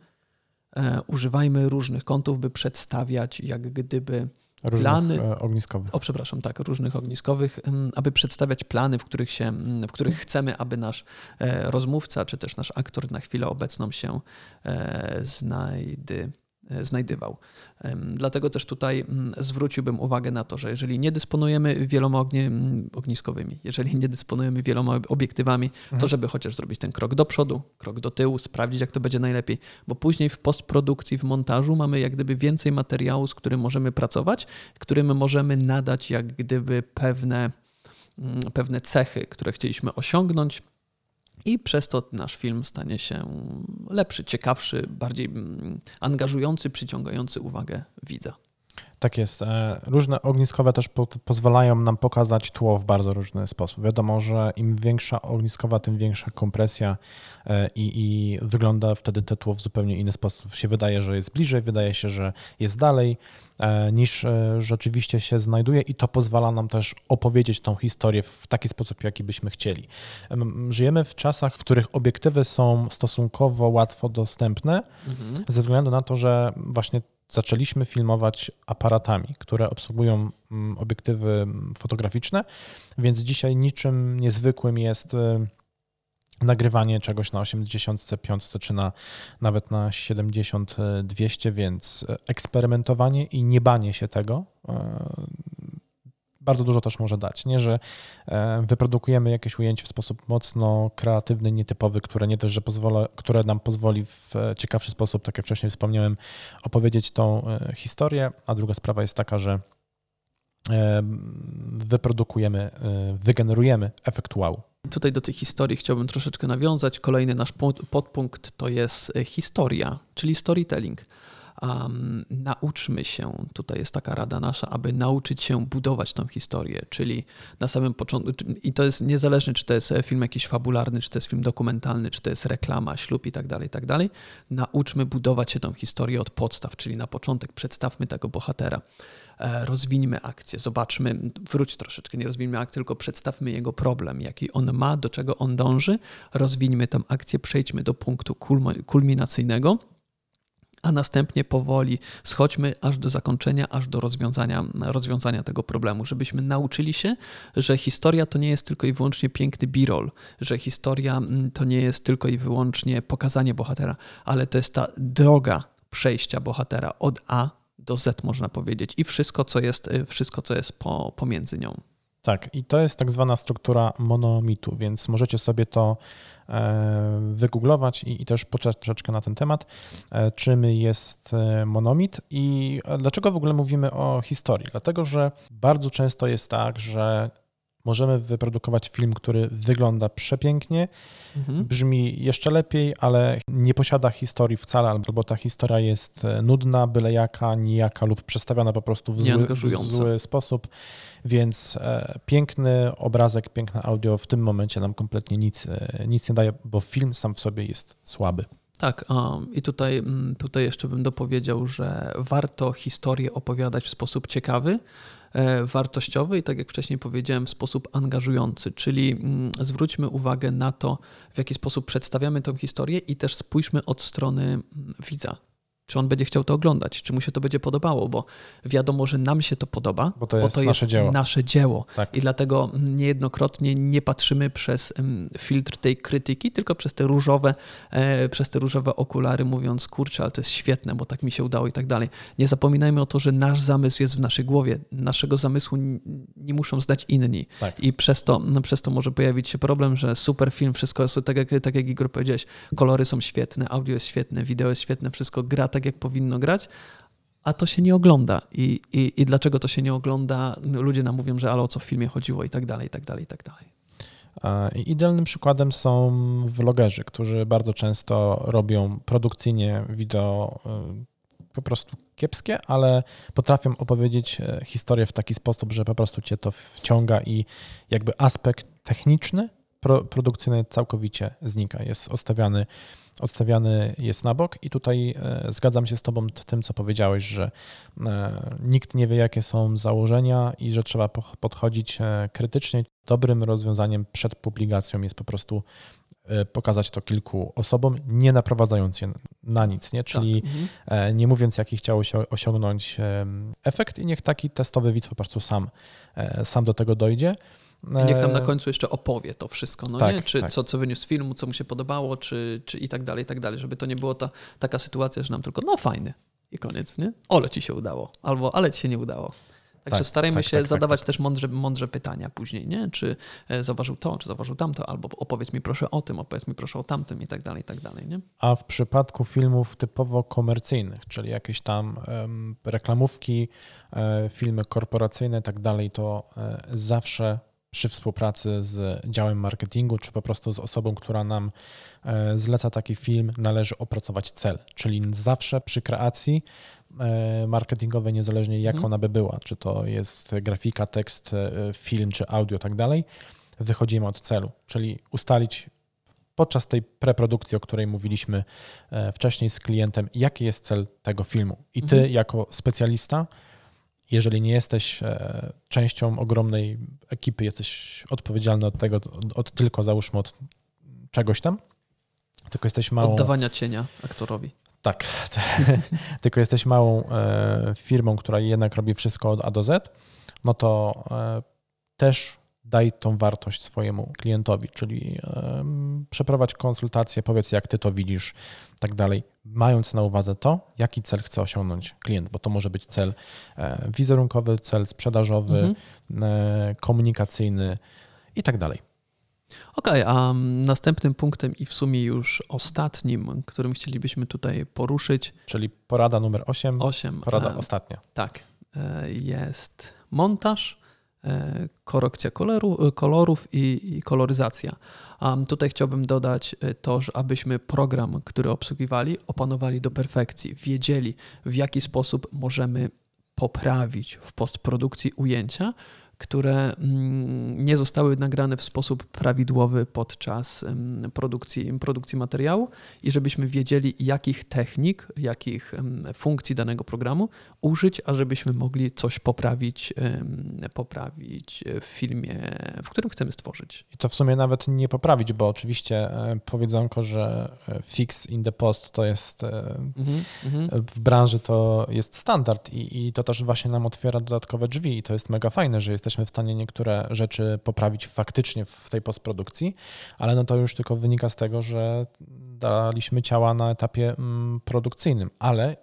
e, używajmy różnych kątów, by przedstawiać jak gdyby Różnych plany, e, ogniskowych. O, przepraszam, tak, różnych ogniskowych, aby przedstawiać plany, w których, się, w których chcemy, aby nasz e, rozmówca, czy też nasz aktor na chwilę obecną się e, znajdy, znajdywał. Dlatego też tutaj mm, zwróciłbym uwagę na to, że jeżeli nie dysponujemy wieloma ognie, mm, ogniskowymi, jeżeli nie dysponujemy wieloma obiektywami, to mhm. żeby chociaż zrobić ten krok do przodu, krok do tyłu, sprawdzić jak to będzie najlepiej, bo później w postprodukcji, w montażu mamy jak gdyby więcej materiału, z którym możemy pracować, którym możemy nadać jak gdyby pewne, mm, pewne cechy, które chcieliśmy osiągnąć, i przez to nasz film stanie się lepszy, ciekawszy, bardziej mm, angażujący, przyciągający uwagę widza. Tak jest. E, różne ogniskowe też po, pozwalają nam pokazać tło w bardzo różny sposób. Wiadomo, że im większa ogniskowa, tym większa kompresja e, i, i wygląda wtedy to tło w zupełnie inny sposób. Się wydaje, że jest bliżej, wydaje się, że jest dalej e, niż rzeczywiście się znajduje i to pozwala nam też opowiedzieć tą historię w taki sposób, jaki byśmy chcieli. Żyjemy w czasach, w których obiektywy są stosunkowo łatwo dostępne mhm. ze względu na to, że właśnie zaczęliśmy filmować aparatami, które obsługują mm, obiektywy fotograficzne, więc dzisiaj niczym niezwykłym jest y, nagrywanie czegoś na 85 czy na, nawet na 70-200, więc eksperymentowanie i niebanie się tego y, bardzo dużo też może dać. Nie, że e, wyprodukujemy jakieś ujęcie w sposób mocno kreatywny, nietypowy, które nie też, że pozwala, które nam pozwoli w e, ciekawszy sposób, tak jak wcześniej wspomniałem, opowiedzieć tą e, historię, a druga sprawa jest taka, że wyprodukujemy, wygenerujemy efekt wow. Tutaj do tej historii chciałbym troszeczkę nawiązać. Kolejny nasz podpunkt to jest historia, czyli storytelling um, nauczmy się, tutaj jest taka rada nasza, aby nauczyć się budować tą historię, czyli na samym początku, i to jest niezależne, czy to jest film jakiś fabularny, czy to jest film dokumentalny, czy to jest reklama, ślub i tak dalej, i tak dalej, nauczmy budować się tą historię od podstaw, czyli na początek przedstawmy tego bohatera e, rozwiniemy akcję, zobaczmy, wróć troszeczkę, nie rozwiniemy akcji, tylko przedstawmy jego problem, jaki on ma, do czego on dąży, rozwiniemy tę akcję, przejdźmy do punktu kulminacyjnego, a następnie powoli schodźmy aż do zakończenia, aż do rozwiązania, rozwiązania tego problemu, żebyśmy nauczyli się, że historia to nie jest tylko i wyłącznie piękny birol, że historia mm, to nie jest tylko i wyłącznie pokazanie bohatera, ale to jest ta droga przejścia bohatera od A do Z, można powiedzieć, i wszystko, co jest, y, wszystko, co jest po, pomiędzy nią. Tak, i to jest tak zwana struktura monomitu, więc możecie sobie to wygooglować i, i też poczytać troszeczkę na ten temat, e, czym jest e, monomit i dlaczego w ogóle mówimy o historii. Dlatego, że bardzo często jest tak, że możemy wyprodukować film, który wygląda przepięknie, mhm. brzmi jeszcze lepiej, ale nie posiada historii wcale, albo ta historia jest nudna, byle jaka, nijaka lub przedstawiona po prostu w zły, w zły sposób. Więc e, piękny obrazek, piękne audio w tym momencie nam kompletnie nic, e, nic nie daje, bo film sam w sobie jest słaby. Tak, um, i tutaj, mm, tutaj jeszcze bym dopowiedział, że warto historię opowiadać w sposób ciekawy, e, wartościowy i tak jak wcześniej powiedziałem, w sposób angażujący, czyli mm, zwróćmy uwagę na to, w jaki sposób przedstawiamy tę historię i też spójrzmy od strony mm, widza czy on będzie chciał to oglądać, czy mu się to będzie podobało, bo wiadomo, że nam się to podoba, bo to jest, bo to nasze, jest dzieło. nasze dzieło. Tak. I dlatego niejednokrotnie nie patrzymy przez filtr tej krytyki, tylko przez te różowe, e, przez te różowe okulary, mówiąc, kurczę, ale to jest świetne, bo tak mi się udało i tak dalej. Nie zapominajmy o to, że nasz zamysł jest w naszej głowie. Naszego zamysłu nie muszą zdać inni. Tak. I przez to, no, przez to może pojawić się problem, że super film, wszystko jest, tak jak, tak jak Igor powiedziałeś, kolory są świetne, audio jest świetne, wideo jest świetne, wszystko gra tak, jak powinno grać, a to się nie ogląda. I, i, I dlaczego to się nie ogląda? Ludzie nam mówią, że ale o co w filmie chodziło i tak dalej, i tak dalej, i tak dalej. Idealnym przykładem są vlogerzy, którzy bardzo często robią produkcyjnie wideo y, po prostu kiepskie, ale potrafią opowiedzieć e, historię w taki sposób, że po prostu cię to wciąga i jakby aspekt techniczny, produkcyjny całkowicie znika, jest odstawiany odstawiany jest na bok i tutaj e, zgadzam się z Tobą w tym, co powiedziałeś, że e, nikt nie wie, jakie są założenia i że trzeba podchodzić e, krytycznie. Dobrym rozwiązaniem przed publikacją jest po prostu pokazać to kilku osobom, nie naprowadzając je na nic, nie? czyli tak. mhm. nie mówiąc, jaki chciał osiągnąć efekt i niech taki testowy widz po prostu sam, sam do tego dojdzie. I niech nam na końcu jeszcze opowie to wszystko, no tak, nie? Czy tak. co, co wyniósł z filmu, co mu się podobało, czy, czy i tak dalej, i tak dalej, żeby to nie było ta, taka sytuacja, że nam tylko, no fajny. I koniec, nie? Ole ci się udało, albo ale ci się nie udało. Także Tak, starajmy tak, się tak, tak, zadawać tak. też mądrze, mądrze pytania później, nie? Czy e, zauważył to, czy zauważył tamto, albo opowiedz mi proszę o tym, opowiedz mi proszę o tamtym i tak dalej, i tak dalej, nie? A w przypadku filmów typowo komercyjnych, czyli jakieś tam reklamówki, e, filmy korporacyjne i tak dalej, to e, zawsze przy współpracy z działem marketingu, czy po prostu z osobą, która nam e, zleca taki film, należy opracować cel. Czyli zawsze przy kreacji e, marketingowej, niezależnie jak Mhm. ona by była, czy to jest grafika, tekst, e, film, czy audio, tak dalej, wychodzimy od celu, czyli ustalić podczas tej preprodukcji, o której mówiliśmy wcześniej z klientem, jaki jest cel tego filmu. I ty, Mhm. jako specjalista, jeżeli nie jesteś e, częścią ogromnej ekipy, jesteś odpowiedzialny od tego, od, tylko załóżmy od czegoś tam, tylko jesteś małą. Oddawania cienia aktorowi. Tak, tylko jesteś małą e, firmą, która jednak robi wszystko od A do Z, no to e, też daj tą wartość swojemu klientowi, czyli przeprowadź konsultację, powiedz jak ty to widzisz, tak dalej, mając na uwadze to, jaki cel chce osiągnąć klient, bo to może być cel e, wizerunkowy, cel sprzedażowy, Mhm. e, komunikacyjny i tak dalej. Okej, a mm, następnym punktem i w sumie już ostatnim, którym chcielibyśmy tutaj poruszyć, Czyli porada numer 8, 8, porada e, ostatnia. tak, e, jest montaż, korekcja koloru, e, kolorów i, i koloryzacja. A tutaj chciałbym dodać e, to, że abyśmy program, który obsługiwali, opanowali do perfekcji, wiedzieli w jaki sposób możemy poprawić w postprodukcji ujęcia, które mm, nie zostały nagrane w sposób prawidłowy podczas produkcji, produkcji materiału i żebyśmy wiedzieli, jakich technik, jakich funkcji danego programu użyć, ażebyśmy mogli coś poprawić, poprawić w filmie, w którym chcemy stworzyć. I to w sumie nawet nie poprawić, bo oczywiście e, powiedzonko, że e, fix in the post to jest e, Mhm, mhm. w branży to jest standard i, i to też właśnie nam otwiera dodatkowe drzwi i to jest mega fajne, że jesteśmy w stanie niektóre rzeczy poprawić faktycznie w tej postprodukcji, ale no to już tylko wynika z tego, że daliśmy ciała na etapie mm, produkcyjnym, ale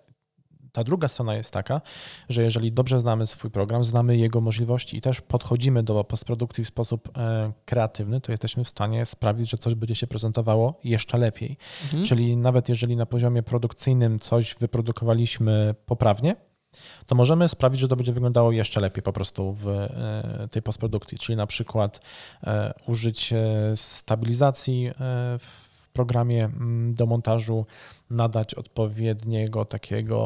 ta druga strona jest taka, że jeżeli dobrze znamy swój program, znamy jego możliwości i też podchodzimy do postprodukcji w sposób e, kreatywny, to jesteśmy w stanie sprawić, że coś będzie się prezentowało jeszcze lepiej. Mhm. Czyli nawet jeżeli na poziomie produkcyjnym coś wyprodukowaliśmy poprawnie, to możemy sprawić, że to będzie wyglądało jeszcze lepiej po prostu w e, tej postprodukcji. Czyli na przykład e, użyć stabilizacji w programie mm, do montażu, nadać odpowiedniego takiego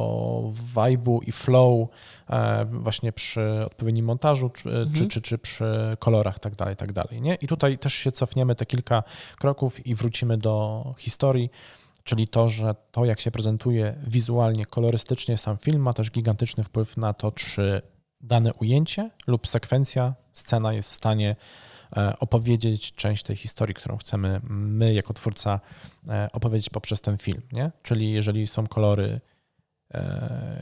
vibe'u i flow e, właśnie przy odpowiednim montażu, czy, Mhm. czy, czy, czy przy kolorach, tak dalej, tak dalej. Nie? I tutaj też się cofniemy te kilka kroków i wrócimy do historii, czyli to, że to, jak się prezentuje wizualnie, kolorystycznie sam film, ma też gigantyczny wpływ na to, czy dane ujęcie lub sekwencja, scena jest w stanie e, opowiedzieć część tej historii, którą chcemy my jako twórca e, opowiedzieć poprzez ten film. Nie? Czyli jeżeli są kolory e,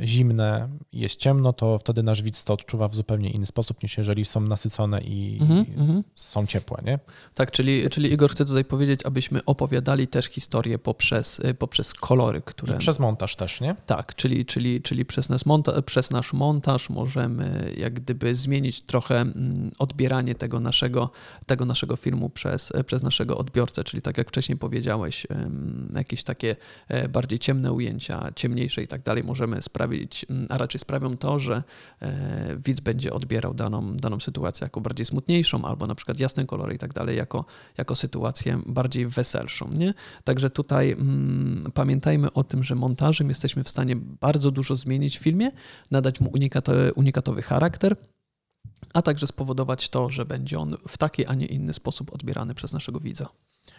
zimne i jest ciemno, to wtedy nasz widz to odczuwa w zupełnie inny sposób niż jeżeli są nasycone i Mhm, mhm. są ciepłe. Nie? Tak, czyli, czyli Igor chce tutaj powiedzieć, abyśmy opowiadali też historię poprzez, y, poprzez kolory, które... I przez montaż też, nie? Tak, czyli, czyli, czyli przez, nas monta- przez nasz montaż możemy jak gdyby zmienić trochę mm, odbieranie tego naszego, tego naszego filmu przez, przez naszego odbiorcę, czyli tak jak wcześniej powiedziałeś, jakieś takie e, bardziej ciemne ujęcia, ciemniejsze i tak dalej możemy sprawić, mm, a raczej sprawią to, że e, widz będzie odbierał daną, daną sytuację jako bardziej smutniejszą, albo na przykład jasne kolory i tak dalej, jako, jako sytuację bardziej weselszą. Nie? Także tutaj mm, pamiętajmy o tym, że montażem jesteśmy w stanie bardzo dużo zmienić w filmie, nadać mu unikatowy, unikatowy charakter, a także spowodować to, że będzie on w taki, a nie inny sposób odbierany przez naszego widza.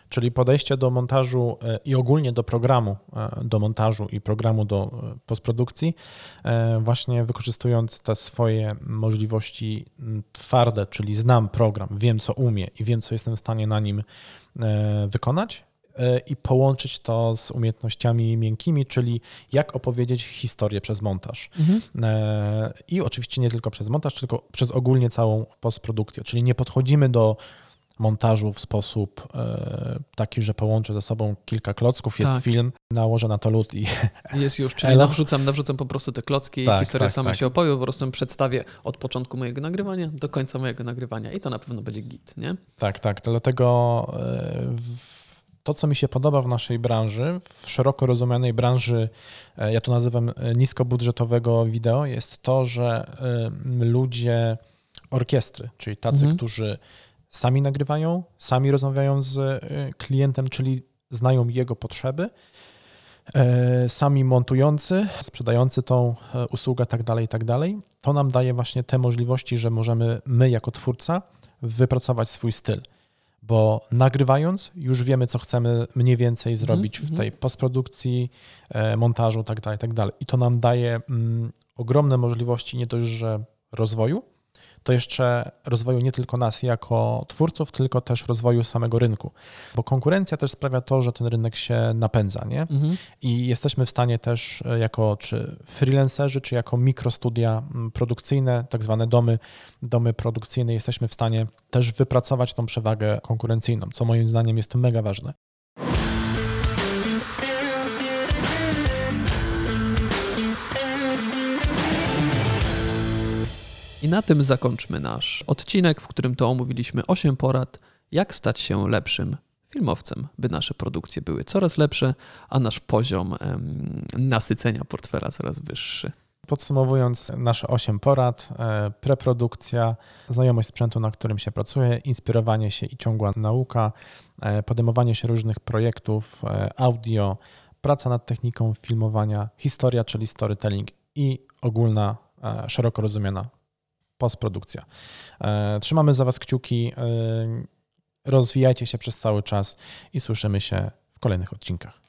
Czyli podejście do montażu e, i ogólnie do programu e, do montażu i programu do e, postprodukcji, właśnie wykorzystując te swoje możliwości twarde, czyli znam program, wiem co umie i wiem co jestem w stanie na nim wykonać i połączyć to z umiejętnościami miękkimi, czyli jak opowiedzieć historię przez montaż. E, I oczywiście nie tylko przez montaż, tylko przez ogólnie całą postprodukcję. Czyli nie podchodzimy do montażu w sposób e, taki, że połączę ze sobą kilka klocków, jest Tak. film, nałożę na to lód i Jest już, czyli Elo? nawrzucam, nawrzucam po prostu te klocki, Tak, historia tak, sama tak. się opowie, po prostu przedstawię od początku mojego nagrywania do końca mojego nagrywania i to na pewno będzie git, nie? Tak, tak. Dlatego e, to, co mi się podoba w naszej branży, w szeroko rozumianej branży, e, ja to nazywam niskobudżetowego wideo, jest to, że ludzie, orkiestry, czyli tacy, Mhm. którzy sami nagrywają, sami rozmawiają z e, klientem, czyli znają jego potrzeby, e, sami montujący, sprzedający tą e, usługę, tak dalej, tak dalej, to nam daje właśnie te możliwości, że możemy my jako twórca wypracować swój styl. Bo nagrywając, już wiemy, co chcemy mniej więcej zrobić w mhm. tej postprodukcji, montażu, tak dalej, tak dalej. I to nam daje mm, ogromne możliwości nie dość, że rozwoju, to jeszcze rozwoju nie tylko nas jako twórców, tylko też rozwoju samego rynku. Bo konkurencja też sprawia to, że ten rynek się napędza, nie? Mhm. I jesteśmy w stanie też e, jako czy freelancerzy, czy jako mikrostudia produkcyjne, tak zwane domy, domy produkcyjne, jesteśmy w stanie też wypracować tą przewagę konkurencyjną, co moim zdaniem jest mega ważne. I na tym zakończmy nasz odcinek, w którym to omówiliśmy 8 porad, jak stać się lepszym filmowcem, by nasze produkcje były coraz lepsze, a nasz poziom em, nasycenia portfela coraz wyższy. Podsumowując nasze 8 porad, e, preprodukcja, znajomość sprzętu, na którym się pracuje, inspirowanie się i ciągła nauka, e, podejmowanie się różnych projektów, e, audio, praca nad techniką filmowania, historia, czyli storytelling i ogólna, szeroko rozumiana postprodukcja. E, Trzymamy za Was kciuki, e, rozwijajcie się przez cały czas i słyszymy się w kolejnych odcinkach.